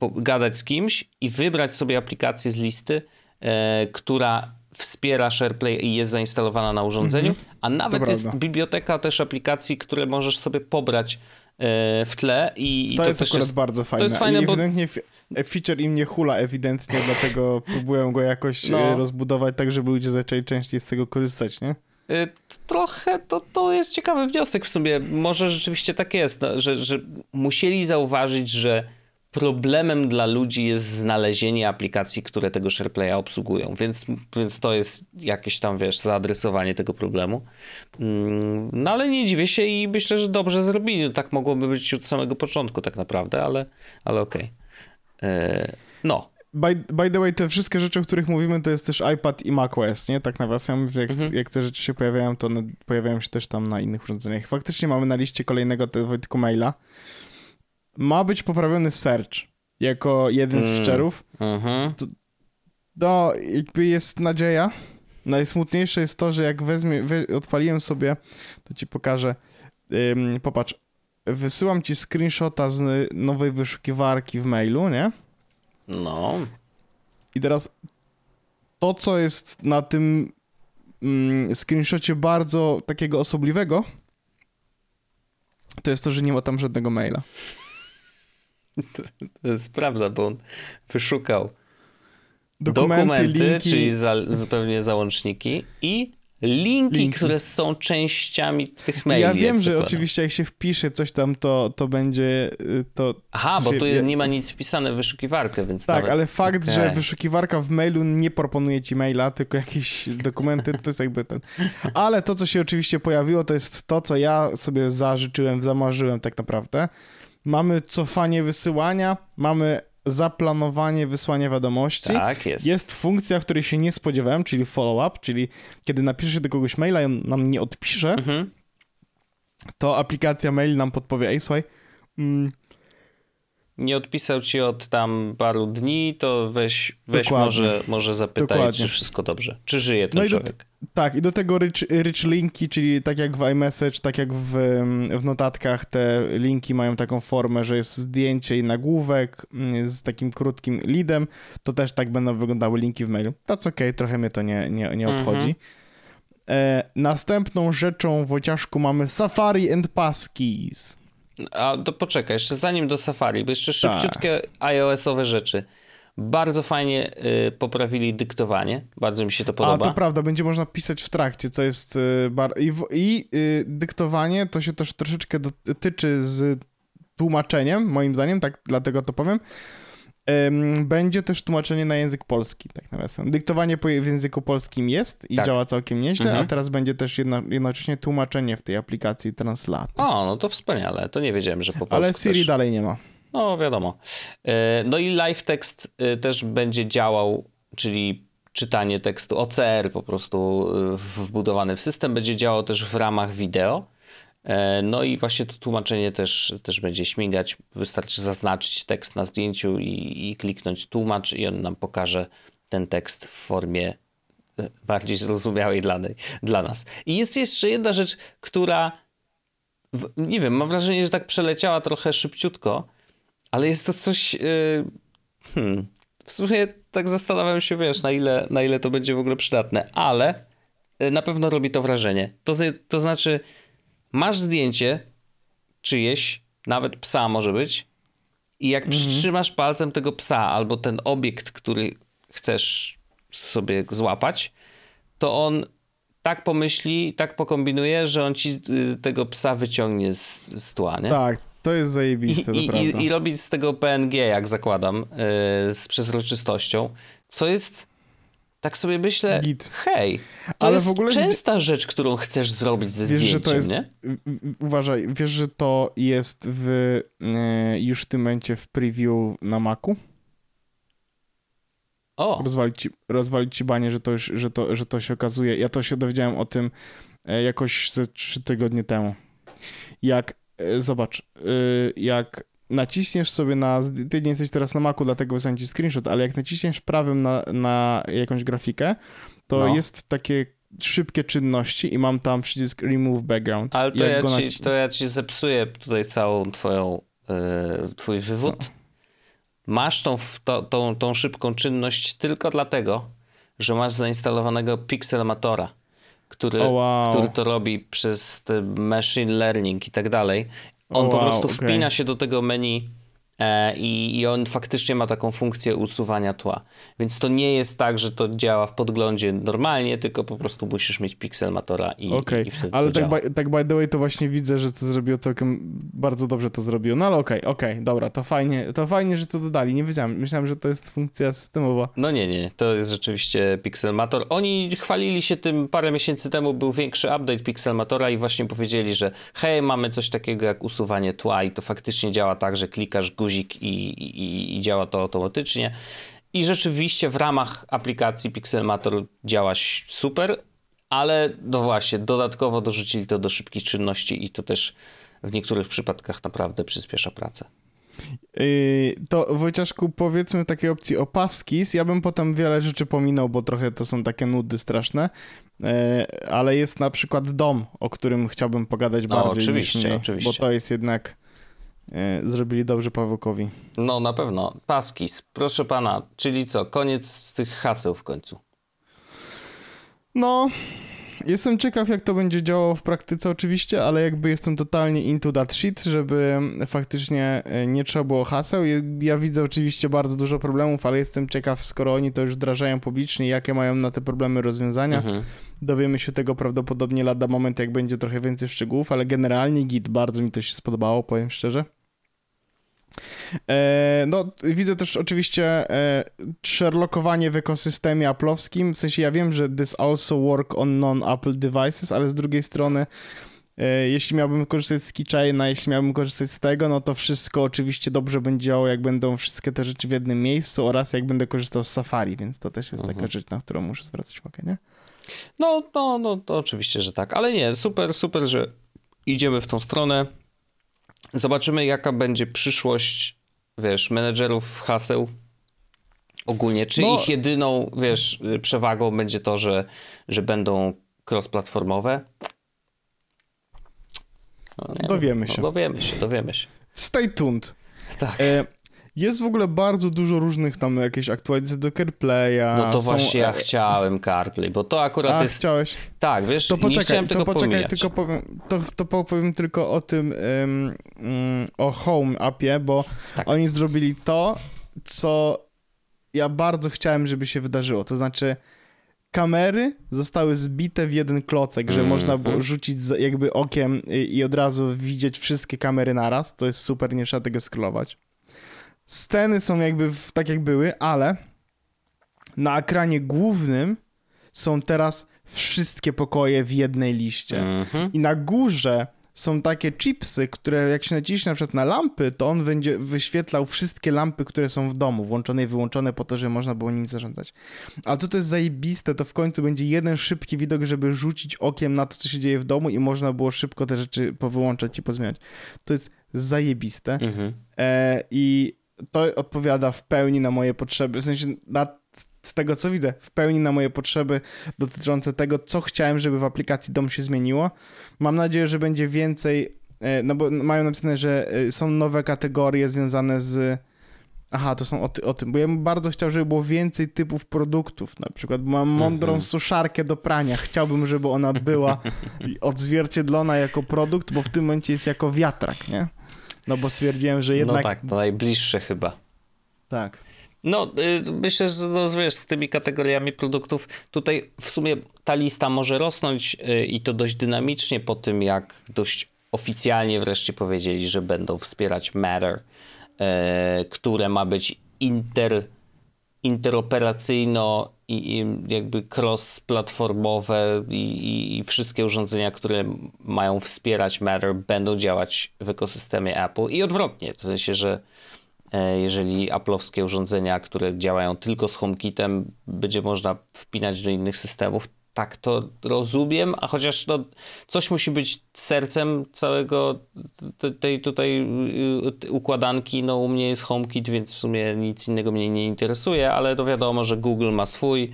gadać z kimś i wybrać sobie aplikację z listy, e, która wspiera SharePlay i jest zainstalowana na urządzeniu, a nawet To jest prawda. biblioteka też aplikacji, które możesz sobie pobrać e, w tle i, To, to, jest też akurat jest bardzo fajne. jest fajne, I bo- ewidentnie feature im nie hula ewidentnie, dlatego próbuję go jakoś No. e, rozbudować tak, żeby ludzie zaczęli częściej z tego korzystać, nie? Y, Trochę to, to jest ciekawy wniosek w sumie. Może rzeczywiście tak jest, no, że, że musieli zauważyć, że problemem dla ludzi jest znalezienie aplikacji, które tego SharePlaya obsługują, więc, więc to jest jakieś tam, wiesz, zaadresowanie tego problemu. Mm, No ale nie dziwię się i myślę, że dobrze zrobili. No, tak mogłoby być od samego początku tak naprawdę, ale, ale okej. E, No, By, by the way, te wszystkie rzeczy, o których mówimy, to jest też iPad i macOS, nie? Tak nawiasem, jak, Mhm. jak te rzeczy się pojawiają, to one pojawiają się też tam na innych urządzeniach. Faktycznie mamy na liście kolejnego tego Wojtku maila. Ma być poprawiony search jako jeden z Mm. feature'ów. mhm. No, jakby jest nadzieja. Najsmutniejsze jest to, że jak wezmie, we, odpaliłem sobie, to ci pokażę. Ym, popatrz, wysyłam ci screenshota z nowej wyszukiwarki w mailu, nie? no, I teraz to, co jest na tym mm, screenshocie bardzo takiego osobliwego, to jest to, że nie ma tam żadnego maila. to jest prawda, bo on wyszukał Dokumenty, dokumenty, linki. czyli za, zupełnie załączniki i linki, Linki. które są częściami tych maili. ja wiem, że zakładam. oczywiście jak się wpisze coś tam, to, to będzie y, to... Aha, bo się- tu jest, nie ma nic wpisane w wyszukiwarkę, więc Tak, nawet... ale fakt, Okej. że wyszukiwarka w mailu nie proponuje ci maila, tylko jakieś dokumenty, to jest jakby ten. Ale to, co się oczywiście pojawiło, to jest to, co ja sobie zażyczyłem, zamarzyłem tak naprawdę. Mamy cofanie wysyłania, mamy zaplanowanie wysłania wiadomości. Tak, jest. Jest funkcja, której się nie spodziewałem, czyli follow-up, czyli kiedy napiszesz do kogoś maila i on nam nie odpisze, Mhm. to aplikacja mail nam podpowie, ej słuchaj, mm, Nie odpisał ci od tam paru dni, to weź, weź Dokładnie. może, może zapytaj, Dokładnie. czy wszystko dobrze. Czy żyje ten No i do- człowiek. Tak, i do tego rich, rich linki, czyli tak jak w iMessage, tak jak w, w notatkach, te linki mają taką formę, że jest zdjęcie i nagłówek mm, z takim krótkim leadem, to też tak będą wyglądały linki w mailu. That's okay, trochę mnie to nie, nie, nie Mhm. obchodzi. E, następną rzeczą, Wojciaszku, mamy Safari and Passkeys. A to poczekaj, jeszcze zanim do Safari, bo jeszcze Tak. szybciutkie iOS-owe rzeczy. Bardzo fajnie y, poprawili dyktowanie. Bardzo mi się to A, podoba. to prawda, będzie można pisać w trakcie, co jest y, bar... I, w, i y, dyktowanie to się też troszeczkę dotyczy z tłumaczeniem, moim zdaniem, tak dlatego to powiem. Będzie też tłumaczenie na język polski, tak nawiasem. Dyktowanie w języku polskim jest i Tak. działa całkiem nieźle, Mhm. a teraz będzie też jedno, jednocześnie tłumaczenie w tej aplikacji Translate. O, no to wspaniale. To nie wiedziałem, że po polsku Ale Siri też. dalej nie ma. No, wiadomo. E, No i live text e, też będzie działał, czyli czytanie tekstu OCR po prostu e, wbudowany w system, będzie działał też w ramach wideo. E, No i właśnie to tłumaczenie też, też będzie śmigać. Wystarczy zaznaczyć tekst na zdjęciu i, i kliknąć tłumacz i on nam pokaże ten tekst w formie e, bardziej zrozumiałej dla, dla nas. I jest jeszcze jedna rzecz, która nie wiem, mam wrażenie, że tak przeleciała trochę szybciutko, ale jest to coś. Yy, hmm, w sumie tak zastanawiam się, wiesz, na ile, na ile to będzie w ogóle przydatne, ale na pewno robi to wrażenie. To, to znaczy, masz zdjęcie czyjeś, nawet psa może być, i jak mhm. przytrzymasz palcem tego psa albo ten obiekt, który chcesz sobie złapać, to on tak pomyśli, tak pokombinuje, że on ci y, tego psa wyciągnie z, z tła, nie? Tak, to jest zajebiste, I, to i, I robi z tego PNG, jak zakładam, yy, z przezroczystością, co jest, tak sobie myślę, Git. hej, to Ale jest w ogóle częsta rzecz, którą chcesz zrobić ze wiesz, zdjęciem, że to jest, nie? Uważaj, wiesz, że to jest w, yy, już w tym momencie w preview na Macu? O. Rozwalić ci, rozwalić ci banie, że to, już, że, to, że to się okazuje. Ja to się dowiedziałem o tym e, jakoś ze trzy tygodnie temu. Jak, e, zobacz, e, jak naciśniesz sobie na, ty nie jesteś teraz na Macu, dlatego wysłałem ci screenshot, ale jak naciśniesz prawym na, na jakąś grafikę, to no. jest takie szybkie czynności i mam tam przycisk remove background. Ale to, ja ci, to ja ci zepsuję tutaj całą twoją, yy, twój wywód. Co? Masz tą, to, tą, tą szybką czynność tylko dlatego, że masz zainstalowanego Pixelmatora, który, oh wow. który to robi przez machine learning i tak dalej. On wow, po prostu okay. wpina się do tego menu I, I on faktycznie ma taką funkcję usuwania tła. Więc to nie jest tak, że to działa w podglądzie normalnie, tylko po prostu musisz mieć pixelmatora i, okay. i, i wtedy Ale tak by, tak by the way to właśnie widzę, że to zrobiło całkiem bardzo dobrze to zrobiło. No ale okej, okay, okej, okay, dobra, to fajnie, to fajnie, że to dodali. Nie wiedziałem, myślałem, że to jest funkcja systemowa. No nie, nie, to jest rzeczywiście pixelmator. Oni chwalili się tym parę miesięcy temu, był większy update pixelmatora i właśnie powiedzieli, że hej, mamy coś takiego jak usuwanie tła i to faktycznie działa tak, że klikasz guzik i, i, i działa to automatycznie. I rzeczywiście w ramach aplikacji Pixelmator działa super, ale no właśnie, dodatkowo dorzucili to do szybkich czynności i to też w niektórych przypadkach naprawdę przyspiesza pracę. Yy, to Wojciaszku, powiedzmy takiej opcji o Paskis. Ja bym potem wiele rzeczy pominął, bo trochę to są takie nudy straszne. Yy, ale jest na przykład dom, o którym chciałbym pogadać bardziej. O, oczywiście, niż mnie, oczywiście. Bo to jest jednak zrobili dobrze Pawełkowi. No na pewno. Paskis, proszę pana, czyli co, koniec tych haseł w końcu? No, jestem ciekaw jak to będzie działało w praktyce oczywiście, ale jakby jestem totalnie into that shit, żeby faktycznie e, nie trzeba było haseł. Ja widzę oczywiście bardzo dużo problemów, ale jestem ciekaw, skoro oni to już wdrażają publicznie, jakie mają na te problemy rozwiązania. Mhm. Dowiemy się tego prawdopodobnie lada moment, jak będzie trochę więcej szczegółów, ale generalnie Git bardzo mi to się spodobało, powiem szczerze. E, no, widzę też oczywiście e, sherlockowanie w ekosystemie aplowskim, w sensie ja wiem, że this also work on non-Apple devices, ale z drugiej strony e, jeśli miałbym korzystać z Keychaina, jeśli miałbym korzystać z tego, no to wszystko oczywiście dobrze będzie działało, jak będą wszystkie te rzeczy w jednym miejscu oraz jak będę korzystał z Safari, więc to też jest mhm. taka rzecz, na którą muszę zwracać uwagę, nie? No, no, no, to oczywiście, że tak, ale nie, super, super, że idziemy w tą stronę. Zobaczymy, jaka będzie przyszłość, wiesz, menedżerów haseł ogólnie. Czy no. ich jedyną, wiesz, przewagą będzie to, że, że będą cross-platformowe? No, dowiemy się. No, dowiemy się, dowiemy się. Stay tuned. Tak. E, jest w ogóle bardzo dużo różnych tam jakieś aktualizacje do CarPlaya. No to są... właśnie ja chciałem CarPlay, bo to akurat A, jest... chciałeś? Tak, wiesz, to poczekaj, nie chciałem tego to poczekaj, pomijać. tylko powiem, to, to powiem tylko o tym, um, um, o Home appie, bo tak. oni zrobili to, co ja bardzo chciałem, żeby się wydarzyło. To znaczy kamery zostały zbite w jeden klocek, że mm, można było rzucić jakby okiem i, i od razu widzieć wszystkie kamery naraz. To jest super, nie trzeba tego sklować sceny są jakby w, tak jak były, ale na ekranie głównym są teraz wszystkie pokoje w jednej liście. Mm-hmm. I na górze są takie chipsy, które jak się naciśnie na przykład na lampy, to on będzie wyświetlał wszystkie lampy, które są w domu, włączone i wyłączone po to, żeby można było nimi zarządzać. Ale co to jest zajebiste, to w końcu będzie jeden szybki widok, żeby rzucić okiem na to, co się dzieje w domu i można było szybko te rzeczy powyłączać i pozmieniać. To jest zajebiste. Mm-hmm. E, I to odpowiada w pełni na moje potrzeby, w sensie na, z tego co widzę, w pełni na moje potrzeby dotyczące tego, co chciałem, żeby w aplikacji dom się zmieniło. Mam nadzieję, że będzie więcej e, no bo mają napisane, że e, są nowe kategorie związane z Aha, to są o, ty, o, tym, bo ja bym bardzo chciał, żeby było więcej typów produktów. Na przykład mam mądrą mm -hmm. suszarkę do prania. Chciałbym, żeby ona była odzwierciedlona jako produkt, bo w tym momencie jest jako wiatrak, nie? No bo stwierdziłem, że jednak... No tak, to najbliższe chyba. Tak. No, y, myślę, że no, wiesz, z tymi kategoriami produktów tutaj w sumie ta lista może rosnąć y, i to dość dynamicznie po tym, jak dość oficjalnie wreszcie powiedzieli, że będą wspierać Matter E, które ma być inter, interoperacyjno i, i jakby cross-platformowe i, i, wszystkie urządzenia, które mają wspierać Matter będą działać w ekosystemie Apple. I odwrotnie, w sensie, że e, jeżeli Apple'owskie urządzenia, które działają tylko z HomeKitem będzie można wpinać do innych systemów, tak to rozumiem, a chociaż no, coś musi być sercem całego tej tutaj y, układanki. No u mnie jest HomeKit, więc w sumie nic innego mnie nie interesuje, ale to wiadomo, że Google ma swój,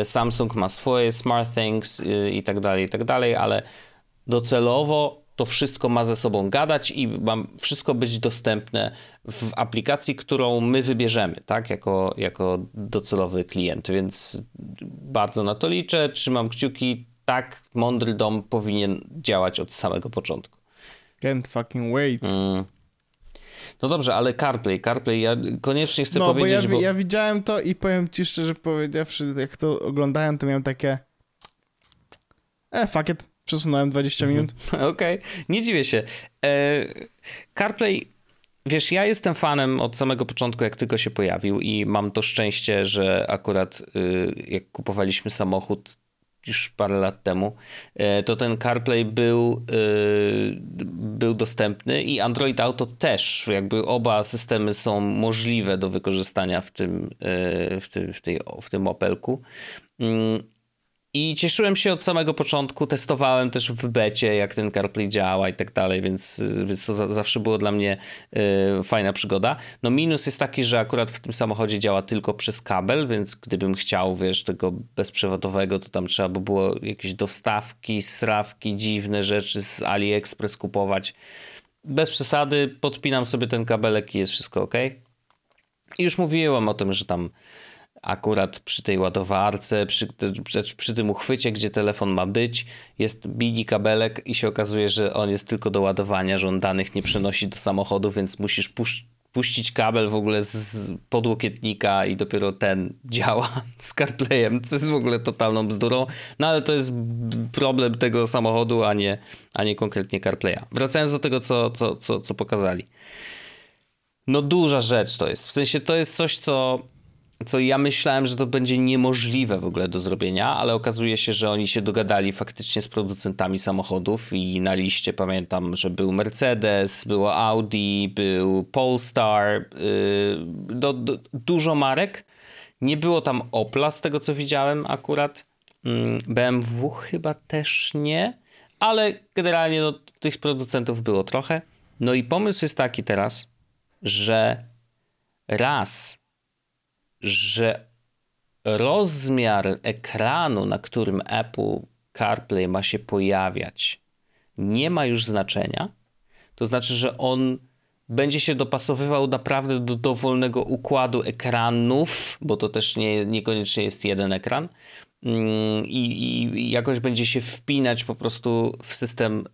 y, Samsung ma swoje, SmartThings y, i tak dalej, i tak dalej, ale docelowo to wszystko ma ze sobą gadać i ma wszystko być dostępne w aplikacji, którą my wybierzemy, tak, jako, jako docelowy klient, więc bardzo na to liczę, trzymam kciuki, tak, mądry dom powinien działać od samego początku. Can't fucking wait. Mm. No dobrze, ale CarPlay, CarPlay, ja koniecznie chcę no, powiedzieć, bo ja, bo... ja widziałem to i powiem ci szczerze powiedziawszy, jak to oglądałem, to miałem takie e, fuck it, Przesunąłem 20 mhm. minut. Okej, okay. nie dziwię się. E, CarPlay, wiesz, ja jestem fanem od samego początku, jak tylko się pojawił i mam to szczęście, że akurat y, jak kupowaliśmy samochód już parę lat temu, e, to ten CarPlay był, y, był dostępny i Android Auto też. Jakby oba systemy są możliwe do wykorzystania w tym, e, w tym, w tej, w tym Opelku. I cieszyłem się od samego początku, testowałem też w becie, jak ten CarPlay działa i tak dalej, więc, więc to za, zawsze było dla mnie y, fajna przygoda. No minus jest taki, że akurat w tym samochodzie działa tylko przez kabel, więc gdybym chciał, wiesz, tego bezprzewodowego, to tam trzeba by było jakieś dostawki, srawki, dziwne rzeczy z AliExpress kupować. Bez przesady, podpinam sobie ten kabelek i jest wszystko ok. I już mówiłem o tym, że tam akurat przy tej ładowarce, przy, przy, przy, tym uchwycie, gdzie telefon ma być, jest mini kabelek i się okazuje, że on jest tylko do ładowania, że on danych nie przenosi do samochodu, więc musisz pusz, puścić kabel w ogóle z podłokietnika i dopiero ten działa z CarPlayem, co jest w ogóle totalną bzdurą, no ale to jest problem tego samochodu, a nie, a nie konkretnie CarPlaya. Wracając do tego, co, co, co, co pokazali. No duża rzecz to jest, w sensie to jest coś, co co ja myślałem, że to będzie niemożliwe w ogóle do zrobienia, ale okazuje się, że oni się dogadali faktycznie z producentami samochodów i na liście pamiętam, że był Mercedes, było Audi, był Polestar, yy, do, do, dużo marek. Nie było tam Opla z tego co widziałem akurat. Yy, BMW chyba też nie, ale generalnie no, tych producentów było trochę. No i pomysł jest taki teraz, że raz że rozmiar ekranu, na którym Apple CarPlay ma się pojawiać, nie ma już znaczenia. To znaczy, że on będzie się dopasowywał naprawdę do dowolnego układu ekranów, bo to też nie, niekoniecznie jest jeden ekran. Mm, I, i, jakoś będzie się wpinać po prostu w system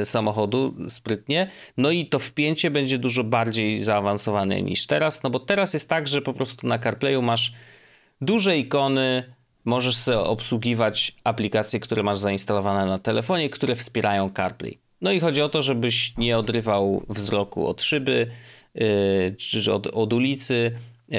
y, samochodu sprytnie. No i to wpięcie będzie dużo bardziej zaawansowane niż teraz, no bo teraz jest tak, że po prostu na CarPlayu masz duże ikony, możesz sobie obsługiwać aplikacje, które masz zainstalowane na telefonie, które wspierają CarPlay. No i chodzi o to, żebyś nie odrywał wzroku od szyby, yy, czy od, od ulicy,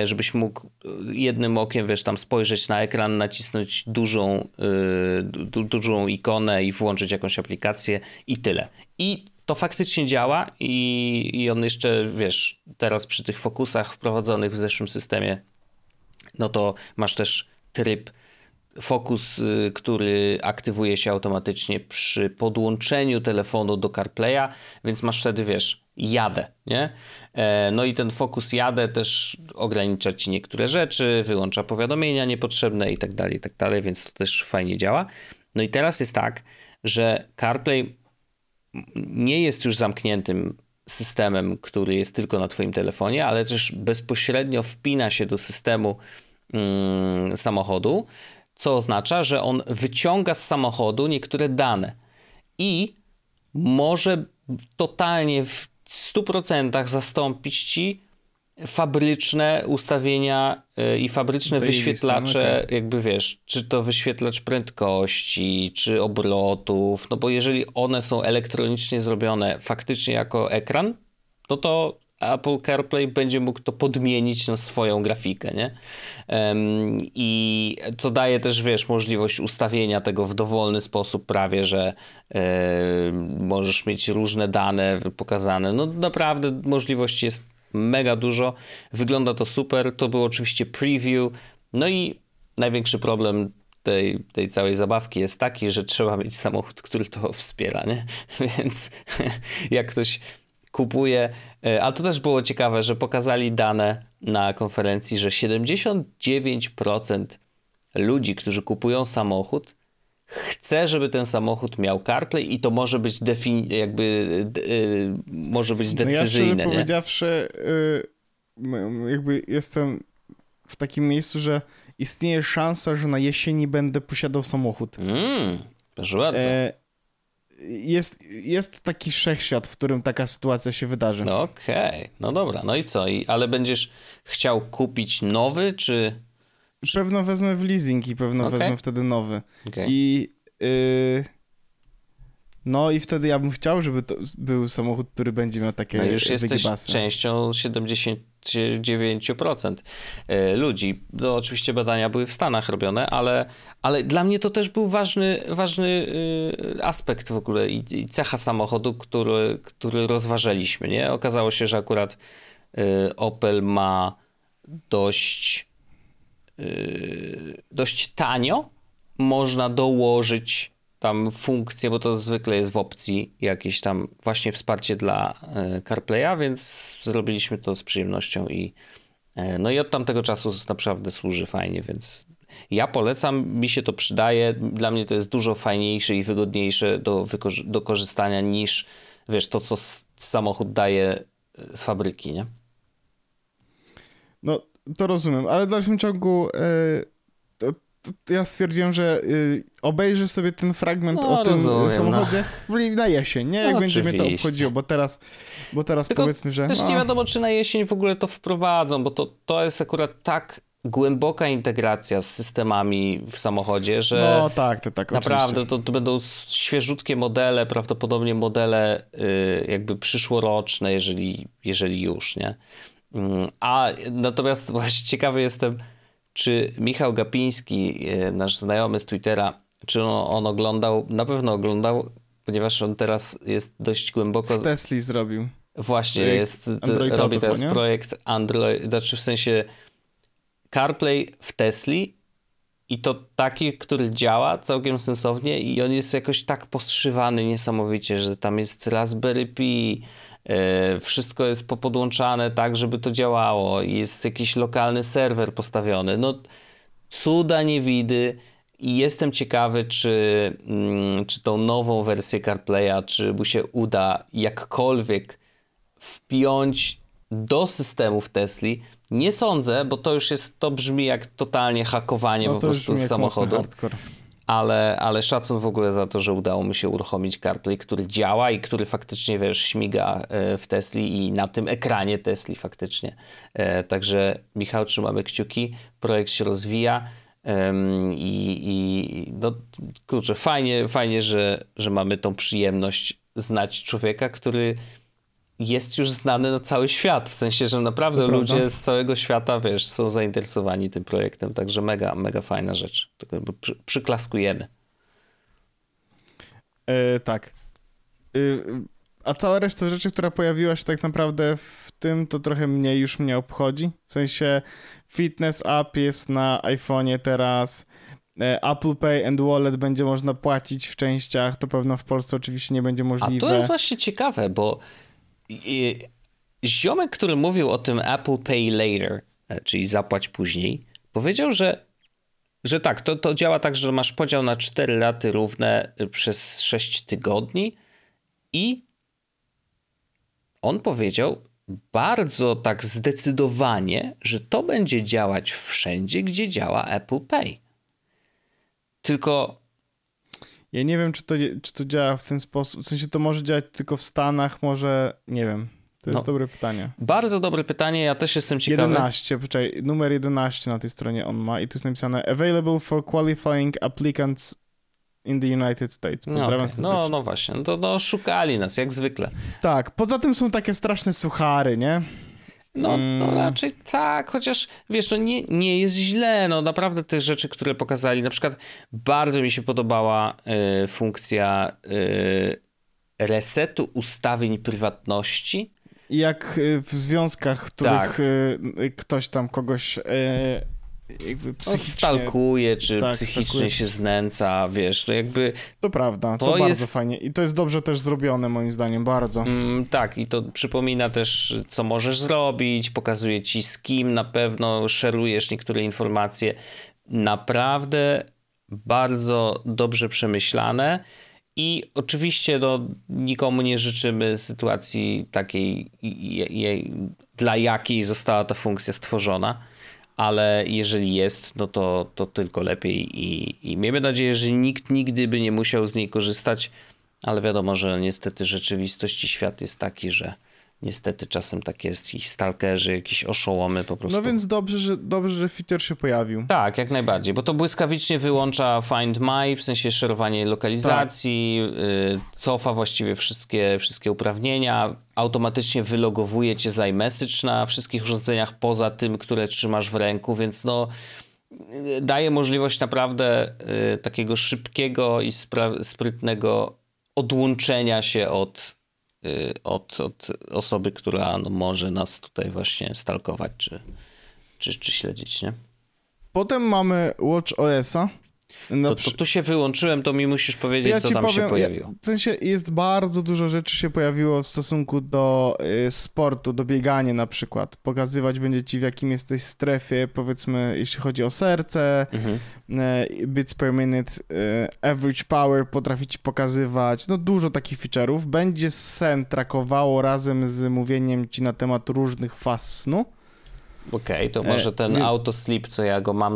żebyś mógł e, jednym okiem, wiesz, tam spojrzeć na ekran, nacisnąć dużą, yy, du dużą ikonę i włączyć jakąś aplikację i tyle. I to faktycznie działa i, i on jeszcze, wiesz, teraz przy tych fokusach wprowadzonych w zeszłym systemie, no to masz też tryb fokus, y, który aktywuje się automatycznie przy podłączeniu telefonu do CarPlaya, więc masz wtedy, wiesz, jadę, nie? E, no i ten fokus jadę też ogranicza ci niektóre rzeczy, wyłącza powiadomienia niepotrzebne i tak dalej, i tak dalej, więc to też fajnie działa. No i teraz jest tak, że CarPlay nie jest już zamkniętym systemem, który jest tylko na Twoim telefonie, ale też bezpośrednio wpina się do systemu mm, samochodu, co oznacza, że on wyciąga z samochodu niektóre dane i może totalnie w 100% zastąpić ci fabryczne ustawienia y, i fabryczne wyświetlacze, okay. jakby wiesz, czy to wyświetlacz prędkości, czy obrotów, no bo jeżeli one są elektronicznie zrobione faktycznie jako ekran, no to Apple CarPlay będzie mógł to podmienić na swoją grafikę, nie? Um, I co daje też, wiesz, możliwość ustawienia tego w dowolny sposób prawie, że możesz mieć różne dane pokazane. No naprawdę możliwości jest mega dużo. Wygląda to super. To był oczywiście preview. No i największy problem tej, tej całej zabawki jest taki, że trzeba mieć samochód, który to wspiera, nie? Więc jak ktoś kupuje, e, a to też było ciekawe, że pokazali dane na konferencji, że 79% ludzi, którzy kupują samochód, chce, żeby ten samochód miał CarPlay i to może być defini- jakby yy, może być decyzyjne. No ja szczerze powiedziawszy, yy, jakby jestem w takim miejscu, że istnieje szansa, że na jesieni będę posiadał samochód. Mm, proszę bardzo. E, jest, jest taki wszechświat, w którym taka sytuacja się wydarzy. No okej, okay. no dobra, no i co? I, ale będziesz chciał kupić nowy, czy Pewno wezmę w leasing i pewno okay. wezmę wtedy nowy. Okay. I yy, no i wtedy ja bym chciał, żeby to był samochód, który będzie miał takie No już jesteś częścią 79% y, ludzi. No oczywiście badania były w Stanach robione, ale, ale dla mnie to też był ważny, ważny y, aspekt w ogóle i, i cecha samochodu, który, który rozważaliśmy. Nie? Okazało się, że akurat y, Opel ma dość dość tanio można dołożyć tam funkcję, bo to zwykle jest w opcji jakieś tam właśnie wsparcie dla yy, CarPlaya, więc zrobiliśmy to z przyjemnością i yy, no i od tamtego czasu naprawdę służy fajnie, więc ja polecam, mi się to przydaje, dla mnie to jest dużo fajniejsze i wygodniejsze do, do korzystania niż wiesz, to co samochód daje z fabryki, nie? No to rozumiem, ale w dalszym ciągu e, to ja stwierdziłem, że e, obejrzę sobie ten fragment no, o tym rozumiem, samochodzie no. na jesień, nie? Jak no, będzie mnie to obchodziło, bo teraz, bo teraz Tylko powiedzmy, że... Też no. nie wiadomo, czy na jesień w ogóle to wprowadzą, bo to, to jest akurat tak głęboka integracja z systemami w samochodzie, że no tak, to tak, naprawdę to, to, będą świeżutkie modele, prawdopodobnie modele y, jakby przyszłoroczne, jeżeli, jeżeli już, nie? Mm, a natomiast właśnie ciekawy jestem, czy Michał Gapiński, e, nasz znajomy z Twittera, czy on, on oglądał, na pewno oglądał, ponieważ on teraz jest dość głęboko... W Tesli zrobił. Właśnie, jest, robi teraz nie? projekt Android, znaczy w sensie CarPlay w Tesli i to taki, który działa całkiem sensownie i on jest jakoś tak poszywany niesamowicie, że tam jest Raspberry Pi, wszystko jest popodłączane tak, żeby to działało. Jest jakiś lokalny serwer postawiony. No, cuda nie widy. I jestem ciekawy, czy, mm, czy tą nową wersję CarPlaya, czy mu się uda jakkolwiek wpiąć do systemów Tesli. Nie sądzę, bo to już jest, to brzmi jak totalnie hakowanie no po prostu z samochodu ale, ale szacun w ogóle za to, że udało mi się uruchomić CarPlay, który działa i który faktycznie, wiesz, śmiga e, w Tesli i na tym ekranie Tesli faktycznie. E, także Michał, trzymamy kciuki, projekt się rozwija i, i no, kurczę, fajnie, fajnie że, że mamy tą przyjemność znać człowieka, który jest już znany na cały świat, w sensie, że naprawdę to ludzie prawda. z całego świata, wiesz, są zainteresowani tym projektem, także mega, mega fajna rzecz. Tylko przy, przyklaskujemy. E, tak. E, a cała reszta rzeczy, która pojawiła się tak naprawdę w tym, to trochę mniej już mnie obchodzi. W sensie Fitness App jest na iPhone'ie teraz, e, Apple Pay and Wallet będzie można płacić w częściach, to pewno w Polsce oczywiście nie będzie możliwe. A to jest właśnie ciekawe, bo ziomek, który mówił o tym Apple Pay Later, e, czyli zapłać później, powiedział, że, że tak, to, to działa tak, że masz podział na 4 raty równe e, przez 6 tygodni I on powiedział bardzo tak zdecydowanie, że to będzie działać wszędzie, gdzie działa Apple Pay. Tylko. Ja nie wiem, czy to, czy to działa w ten sposób. W sensie to może działać tylko w Stanach, może. Nie wiem. To jest no, dobre pytanie. Bardzo dobre pytanie, ja też jestem ciekawy. 11, poczekaj, numer 11 na tej stronie on ma i tu jest napisane Available for qualifying applicants in the United States. No, Pozdrawiam no, okay. no, no właśnie, no to no, szukali nas, jak zwykle. Tak, poza tym są takie straszne suchary, nie? No, no mm. raczej tak, chociaż wiesz, no nie, nie jest źle, no naprawdę te rzeczy, które pokazali, na przykład bardzo mi się podobała y, funkcja y, resetu ustawień prywatności. Jak y, w związkach, w których tak. Y, ktoś tam kogoś y, jakby no, psychicznie... stalkuje, czy tak, psychicznie stalkuje. się znęca, wiesz, to jakby... To prawda, to, to bardzo jest... fajnie i to jest dobrze też zrobione moim zdaniem, bardzo. Mm, tak i to przypomina też, co możesz zrobić, pokazuje ci z kim na pewno szerujesz niektóre informacje. Naprawdę bardzo dobrze przemyślane i oczywiście no, nikomu nie życzymy sytuacji takiej, dla jakiej została ta funkcja stworzona ale jeżeli jest, no to, to tylko lepiej i, i miejmy nadzieję, że nikt nigdy by nie musiał z niej korzystać, ale wiadomo, że niestety rzeczywistość i świat jest taki, że niestety czasem tak jest i stalkerzy, jakieś oszołomy po prostu. No więc dobrze, że, dobrze, że feature się pojawił. Tak, jak najbardziej, bo to błyskawicznie wyłącza Find My, w sensie szerowanie lokalizacji, tak. cofa właściwie wszystkie, wszystkie uprawnienia, automatycznie wylogowuje cię z iMessage na wszystkich urządzeniach poza tym, które trzymasz w ręku, więc no y, daje możliwość naprawdę y, takiego szybkiego i sprytnego odłączenia się od Y, od, od osoby, która no, może nas tutaj właśnie stalkować czy, czy, czy śledzić, nie? Potem mamy Watch OS-a. No, to, to, tu się wyłączyłem, to mi musisz powiedzieć, ja co tam powiem, się pojawiło. W sensie jest bardzo dużo rzeczy się pojawiło w stosunku do y, sportu, do biegania na przykład. Pokazywać będzie ci w jakim jesteś strefie, powiedzmy, jeśli chodzi o serce, mhm. y, bits per minute, y, average power potrafi ci pokazywać, no dużo takich feature'ów. Będzie sen trakowało razem z mówieniem ci na temat różnych faz snu. Okej, okay, to może e, ten e, autosleep, co ja go mam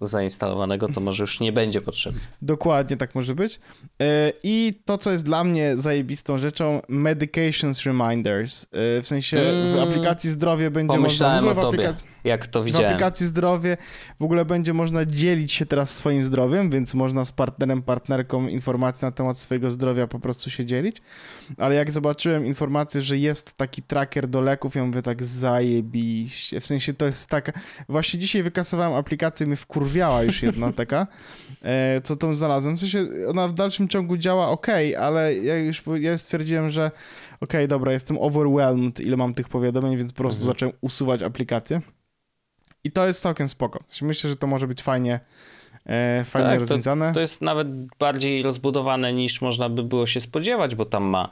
zainstalowanego, to może już nie będzie potrzebny. Dokładnie tak może być. E, I to, co jest dla mnie zajebistą rzeczą, medications reminders. E, w sensie mm, w aplikacji zdrowie będzie można... W o tobie jak to widziałem. W aplikacji zdrowie w ogóle będzie można dzielić się teraz swoim zdrowiem, więc można z partnerem, partnerką informacje na temat swojego zdrowia po prostu się dzielić. Ale jak zobaczyłem informację, że jest taki tracker do leków, ja mówię tak zajebiście. W sensie to jest taka... Właśnie dzisiaj wykasowałem aplikację, mi wkurwiała już jedna taka, e, co tą znalazłem. W sensie ona w dalszym ciągu działa ok, ale ja już ja stwierdziłem, że ok, dobra, jestem overwhelmed, ile mam tych powiadomień, więc po prostu mhm. zacząłem usuwać aplikację. I to jest całkiem spoko. Myślę, że to może być fajnie, e, fajnie tak, rozwiązane. To, to, jest nawet bardziej rozbudowane niż można by było się spodziewać, bo tam ma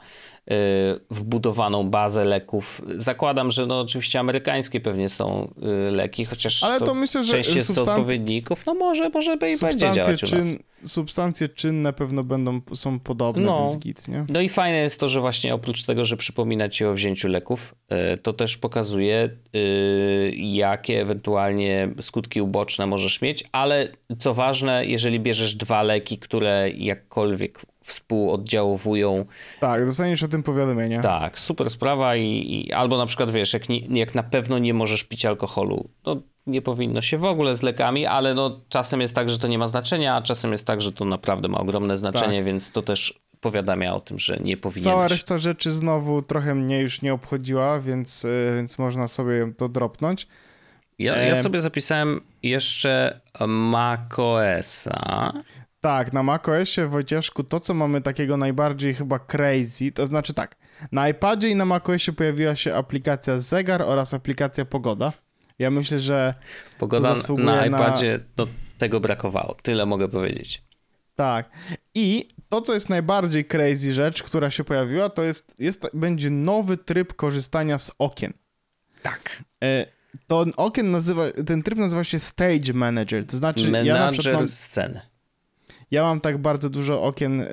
wbudowaną bazę leków. Zakładam, że no oczywiście amerykańskie pewnie są y, leki, chociaż Ale to, to myślę, że część jest substanc... odpowiedników, no może, może by i będzie działać czyn, Substancje czynne pewno będą, są podobne, no, więc git, nie? No i fajne jest to, że właśnie oprócz tego, że przypomina ci o wzięciu leków, y, to też pokazuje, jakie ewentualnie skutki uboczne możesz mieć, ale co ważne, jeżeli bierzesz dwa leki, które jakkolwiek współoddziałowują. Tak, dostaniesz o tym powiadomienie. Tak, super sprawa i, i albo na przykład wiesz, jak, nie, jak na pewno nie możesz pić alkoholu, no nie powinno się w ogóle z lekami, ale no czasem jest tak, że to nie ma znaczenia, a czasem jest tak, że to naprawdę ma ogromne znaczenie, tak. więc to też powiadamia o tym, że nie powinien. Cała reszta rzeczy znowu trochę mnie już nie obchodziła, więc, y, więc można sobie to dropnąć. Ja, ja sobie zapisałem jeszcze macOSa. Tak, na macOSie, Wojcieszku, to co mamy takiego najbardziej chyba crazy, to znaczy tak, na iPadzie i na macOSie pojawiła się aplikacja zegar oraz aplikacja pogoda. Ja myślę, że Pogoda na iPadzie, no tego brakowało, tyle mogę powiedzieć. Tak. I to, co jest najbardziej crazy rzecz, która się pojawiła, to jest, jest będzie nowy tryb korzystania z okien. Tak. E, to okien nazywa, ten tryb nazywa się Stage Manager, to znaczy Manager ja na przykład mam, sceny Ja mam tak bardzo dużo okien y,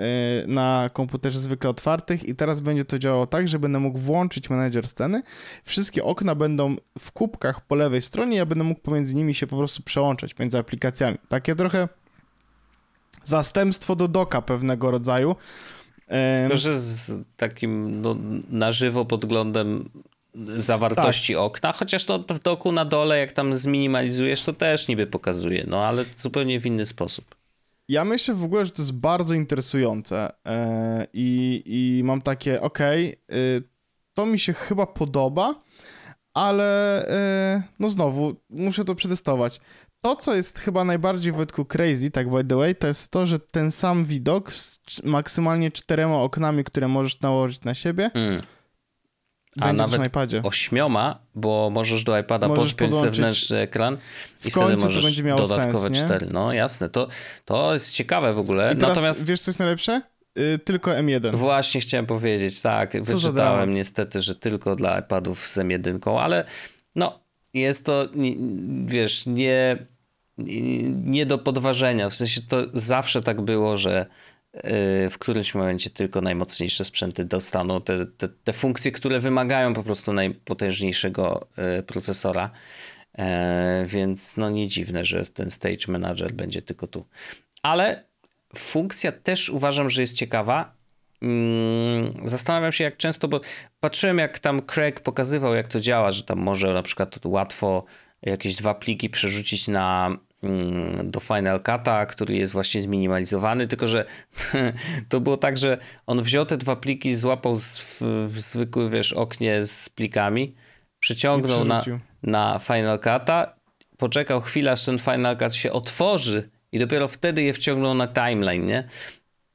na komputerze zwykle otwartych i teraz będzie to działało tak, że będę mógł włączyć menedżer sceny. Wszystkie okna będą w kubkach po lewej stronie, ja będę mógł pomiędzy nimi się po prostu przełączać, między aplikacjami. Takie trochę zastępstwo do doka pewnego rodzaju. Tylko, że z takim no, na żywo podglądem zawartości tak. okna, chociaż to w doku na dole, jak tam zminimalizujesz, to też niby pokazuje, no ale zupełnie w inny sposób. Ja myślę w ogóle, że to jest bardzo interesujące yy, i mam takie, okej, okay, yy, to mi się chyba podoba, ale yy, no znowu, muszę to przetestować. To, co jest chyba najbardziej Wojtku crazy, tak by the way, to jest to, że ten sam widok z maksymalnie czterema oknami, które możesz nałożyć na siebie, mm a nawet na iPadzie. ośmioma, bo możesz do iPada możesz podpiąć zewnętrzny ekran i wtedy możesz dodatkowe sens, cztery. No jasne, to, to jest ciekawe w ogóle. I teraz, Natomiast wiesz co jest najlepsze? Yy, tylko M1. Właśnie chciałem powiedzieć, tak. Co wyczytałem niestety, że tylko dla iPadów z M1, ale no jest to, wiesz, nie, nie do podważenia. W sensie to zawsze tak było, że w którymś momencie tylko najmocniejsze sprzęty dostaną te, te, te funkcje, które wymagają po prostu najpotężniejszego y, procesora. E, więc no nie dziwne, że ten Stage Manager będzie tylko tu. Ale funkcja też uważam, że jest ciekawa. Mm, zastanawiam się, jak często, bo patrzyłem, jak tam Craig pokazywał, jak to działa, że tam może na przykład łatwo jakieś dwa pliki przerzucić na do Final Cut'a, który jest właśnie zminimalizowany, tylko że to było tak, że on wziął te dwa pliki, złapał w, w zwykły, wiesz, oknie z plikami, przyciągnął na, na Final Cut'a, poczekał chwilę, aż ten Final Cut się otworzy i dopiero wtedy je wciągnął na timeline, nie?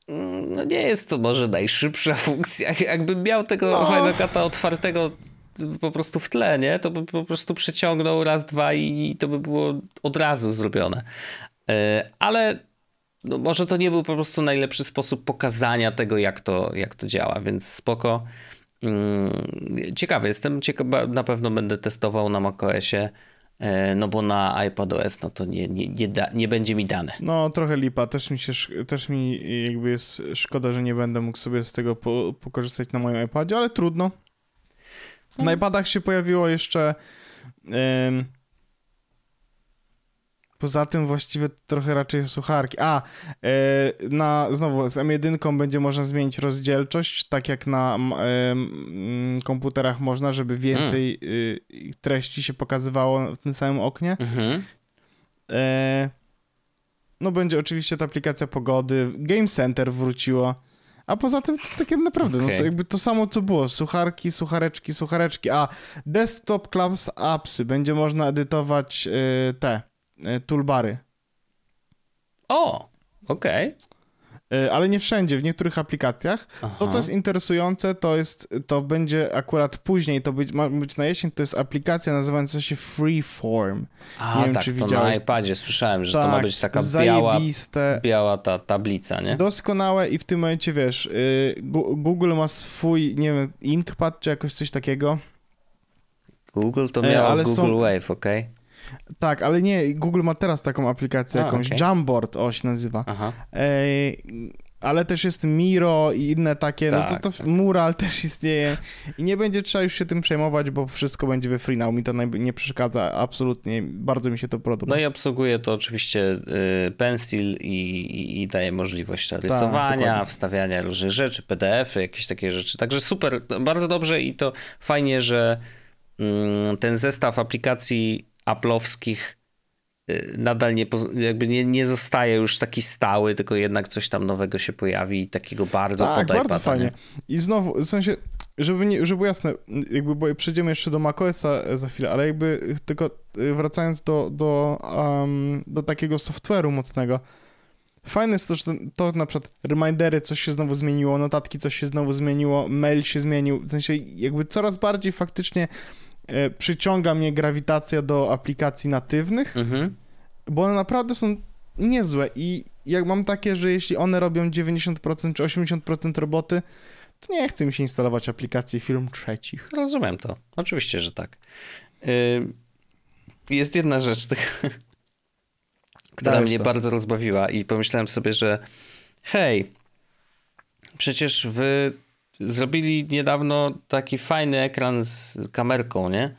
Mm, no nie jest to może najszybsza funkcja. Jakbym miał tego no. Final Cut'a otwartego po prostu w tle, nie? To by po prostu przeciągnął raz, dwa i to by było od razu zrobione. E, ale no może to nie był po prostu najlepszy sposób pokazania tego, jak to, jak to działa, więc spoko. Mm, ciekawy jestem, ciekawy, na pewno będę testował na macOSie, e, no bo na iPadOS no to nie, nie, nie, da, nie będzie mi dane. No trochę lipa, też mi się, też mi jakby jest szkoda, że nie będę mógł sobie z tego po, pokorzystać na moim iPadzie, ale trudno. Na iPadach się pojawiło jeszcze. Ym, poza tym właściwie trochę raczej słucharki. A, yy, na, znowu z M1 będzie można zmienić rozdzielczość, tak jak na yy, komputerach można, żeby więcej yy, treści się pokazywało w tym samym oknie. Mhm. E, no będzie oczywiście ta aplikacja pogody. Game Center wróciło. A poza tym takie naprawdę, okay. no to jakby to samo co było. Sucharki, suchareczki, suchareczki. A desktop class appsy. Będzie można edytować y, te y, toolbary. O, okej. Okay. E, ale nie wszędzie, w niektórych aplikacjach. Aha. To, co jest interesujące, to jest, to będzie akurat później, to być, ma być na jesień, to jest aplikacja nazywająca się Freeform. A, nie wiem, tak, czy to widziałeś. na iPadzie słyszałem, że tak, to ma tak, być taka biała, biała ta tablica, nie? Doskonałe i w tym momencie, wiesz, y, Google ma swój, nie wiem, Inkpad czy jakoś coś takiego. Google to e, miało Google są... Wave, ok? Tak, ale nie, Google ma teraz taką aplikację A, jakąś, okay. Jamboard, o się nazywa. Aha. ale też jest Miro i inne takie, tak, no to, tak, to tak. Mural też istnieje i nie będzie trzeba już się tym przejmować, bo wszystko będzie we free now. Mi to nie przeszkadza absolutnie, bardzo mi się to podoba. No i obsługuje to oczywiście y, Pencil i, i, i, daje możliwość rysowania, tak, wstawiania różnych rzeczy, PDF-y, jakieś takie rzeczy. Także super, bardzo dobrze i to fajnie, że mm, ten zestaw aplikacji aplowskich y, nadal nie, jakby nie, nie zostaje już taki stały, tylko jednak coś tam nowego się pojawi i takiego bardzo tak, bardzo fajnie. I znowu, w sensie, żeby, nie, żeby było jasne, jakby bo przejdziemy jeszcze do macOSa za chwilę, ale jakby tylko y, wracając do, do, um, do takiego software'u mocnego, Fajne jest to, że to na przykład remindery, coś się znowu zmieniło, notatki, coś się znowu zmieniło, mail się zmienił, w sensie jakby coraz bardziej faktycznie E, przyciąga mnie grawitacja do aplikacji natywnych, mhm. bo one naprawdę są niezłe i jak mam takie, że jeśli one robią 90% czy 80% roboty, to nie chce mi się instalować aplikacji firm trzecich. Rozumiem to. Oczywiście, że tak. Jest jedna rzecz, która mnie to. bardzo rozbawiła i pomyślałem sobie, że hej, przecież wy zrobili niedawno taki fajny ekran z kamerką, nie?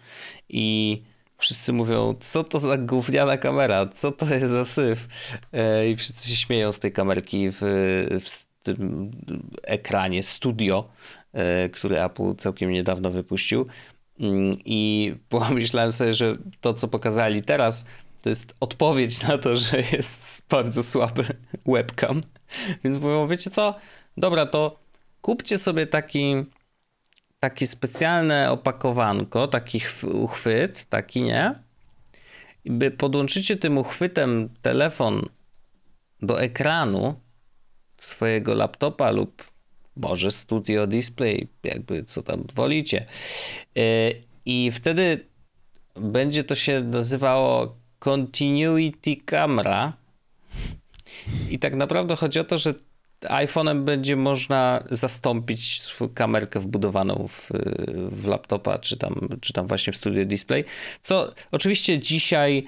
I wszyscy mówią, co to za gówniana kamera, co to jest za syf? E, I wszyscy się śmieją z tej kamerki w, w tym ekranie studio, e, który Apple całkiem niedawno wypuścił. Mm, I pomyślałem sobie, że to, co pokazali teraz, to jest odpowiedź na to, że jest bardzo słaby webcam. Więc mówią, wiecie co? Dobra, to kupcie sobie taki, takie specjalne opakowanko, taki chw- uchwyt, taki nie? By podłączycie tym uchwytem telefon do ekranu swojego laptopa lub może Studio Display, jakby co tam wolicie. Yy, I wtedy będzie to się nazywało Continuity Camera. I tak naprawdę chodzi o to, że iPhone'em będzie można zastąpić kamerkę wbudowaną w, w laptopa, czy tam, czy tam właśnie w Studio Display. Co oczywiście dzisiaj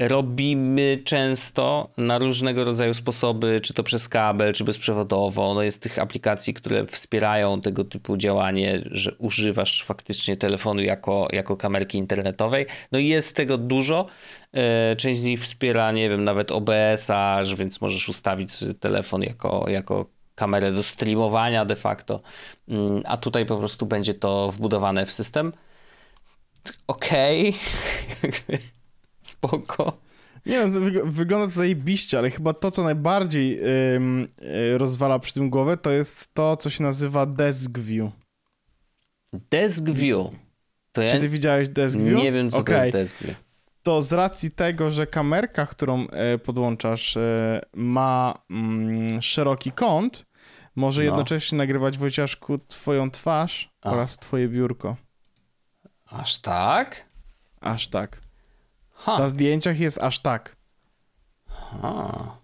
robimy często na różnego rodzaju sposoby, czy to przez kabel, czy bezprzewodowo. No jest tych aplikacji, które wspierają tego typu działanie, że używasz faktycznie telefonu jako, jako kamerki internetowej. No i jest tego dużo. E, Część z nich wspiera, nie wiem, nawet OBS-a, więc możesz ustawić telefon jako, jako kamerę do streamowania de facto, Mm, a tutaj po prostu będzie to wbudowane w system. Okej. Spoko. Nie no, wyg- wygląda to zajebiście, ale chyba to, co najbardziej ym, y, rozwala przy tym głowę, to jest to, co się nazywa Desk View. Desk View. To ja Czy ty widziałeś Desk View? nie wiem, co to Okej. jest Desk View. To z racji tego, że kamerka, którą e, podłączasz, e, ma mm, szeroki kąt, może No. jednocześnie nagrywać Wojciaszku twoją twarz A. oraz twoje biurko. Aż tak? Aż tak. Ha. Na zdjęciach jest aż tak. ha.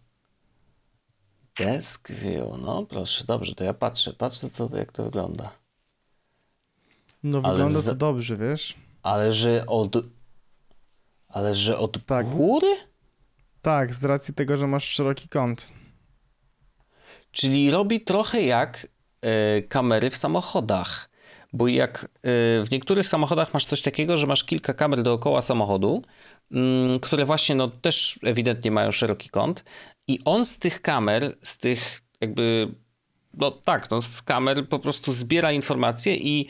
Desk View. No proszę, dobrze, to ja patrzę. Patrzę, co, jak to wygląda. No Ale wygląda za- to dobrze, wiesz? Ale że od... Ale że od Tak. góry? Tak, z racji tego, że masz szeroki kąt. Czyli robi trochę jak e, kamery w samochodach. Bo jak e, w niektórych samochodach masz coś takiego, że masz kilka kamer dookoła samochodu, które właśnie no, też ewidentnie mają szeroki kąt, i on z tych kamer, z tych jakby, no tak, no, z kamer po prostu zbiera informacje i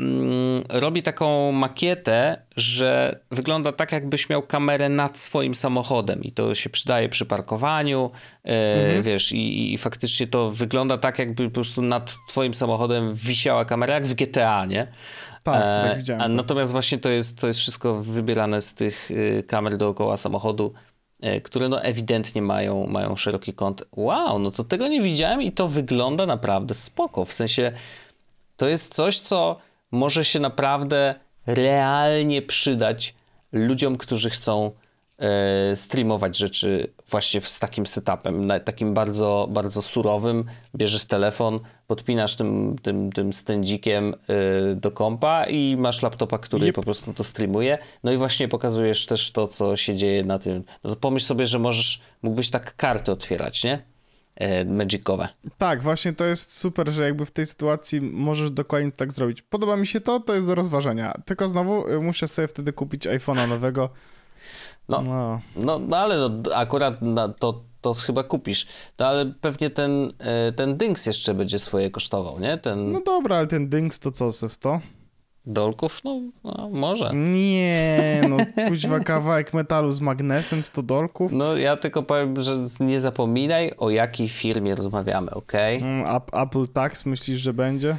mm, robi taką makietę, że wygląda tak, jakbyś miał kamerę nad swoim samochodem. I to się przydaje przy parkowaniu, e, wiesz, i, i faktycznie to wygląda tak, jakby po prostu nad twoim samochodem wisiała kamera, jak w GTA, nie? Tak, to E, tak widziałem. A to. natomiast właśnie to jest, to jest wszystko wybierane z tych y, kamer dookoła samochodu, e, które no ewidentnie mają, mają szeroki kąt. Wow, no to tego nie widziałem i to wygląda naprawdę spoko. W sensie to jest coś, co może się naprawdę realnie przydać ludziom, którzy chcą e, streamować rzeczy właśnie z takim setupem, takim bardzo, bardzo surowym. Bierzesz telefon, podpinasz tym, tym, tym stędzikiem e, do kompa i masz laptopa, który Jep. po prostu to streamuje. No i właśnie pokazujesz też to, co się dzieje na tym. No to pomyśl sobie, że możesz, mógłbyś tak karty otwierać, nie? E, magicowe. Tak, właśnie to jest super, że jakby w tej sytuacji możesz dokładnie tak zrobić. Podoba mi się to, to jest do rozważenia. Tylko znowu y, muszę sobie wtedy kupić iPhone'a nowego. No. No. No, no ale no, akurat na to, to chyba kupisz. No ale pewnie ten, e, ten dynks jeszcze będzie swoje kosztował, nie? Ten no dobra, ale ten Dynks to co, ze 100? dolków? No, no może. Nie, no kuźwa kawałek metalu z magnesem, 100 dolków. No ja tylko powiem, że nie zapominaj o jakiej firmie rozmawiamy, ok? Mm, Ap- Apple Tax myślisz, że będzie?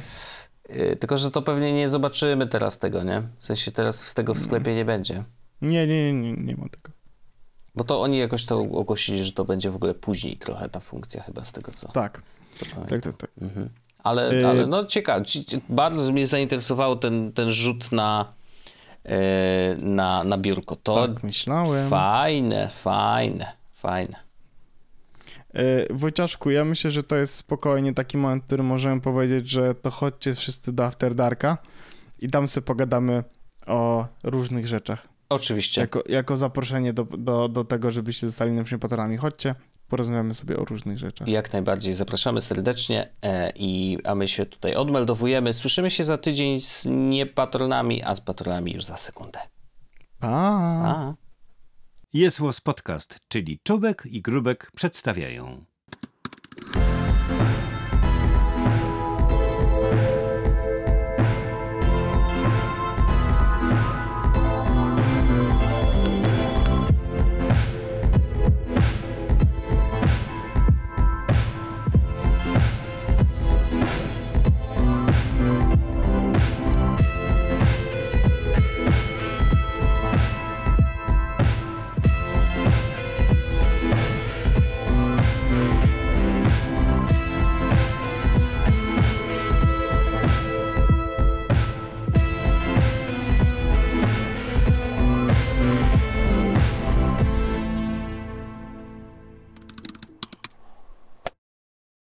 E, Tylko, że to pewnie nie zobaczymy teraz tego, nie? W sensie teraz z tego w sklepie nie będzie. Nie, nie, nie, nie, nie ma tego. Bo to oni jakoś to ogłosili, że to będzie w ogóle później trochę ta funkcja chyba z tego co. Tak, co tak, tak, tak. Mhm. Ale, Y- ale no ciekawe, ci- ci- bardzo mnie zainteresował ten, ten rzut na, e, na, na biurko. To Tak, myślałem. fajne, fajne, fajne. E, Wojciaszku, ja myślę, że to jest spokojnie taki moment, w którym możemy powiedzieć, że to chodźcie wszyscy do After Darka i tam sobie pogadamy o różnych rzeczach. Oczywiście. Jako, jako zaproszenie do, do, do tego, żebyście zostali naszymi patronami. Chodźcie, porozmawiamy sobie o różnych rzeczach. Jak najbardziej zapraszamy serdecznie e, i a my się tutaj odmeldowujemy. Słyszymy się za tydzień z niepatronami, a z patronami już za sekundę. Pa! Pa. Jest Podcast, czyli Czubek i Grubek przedstawiają.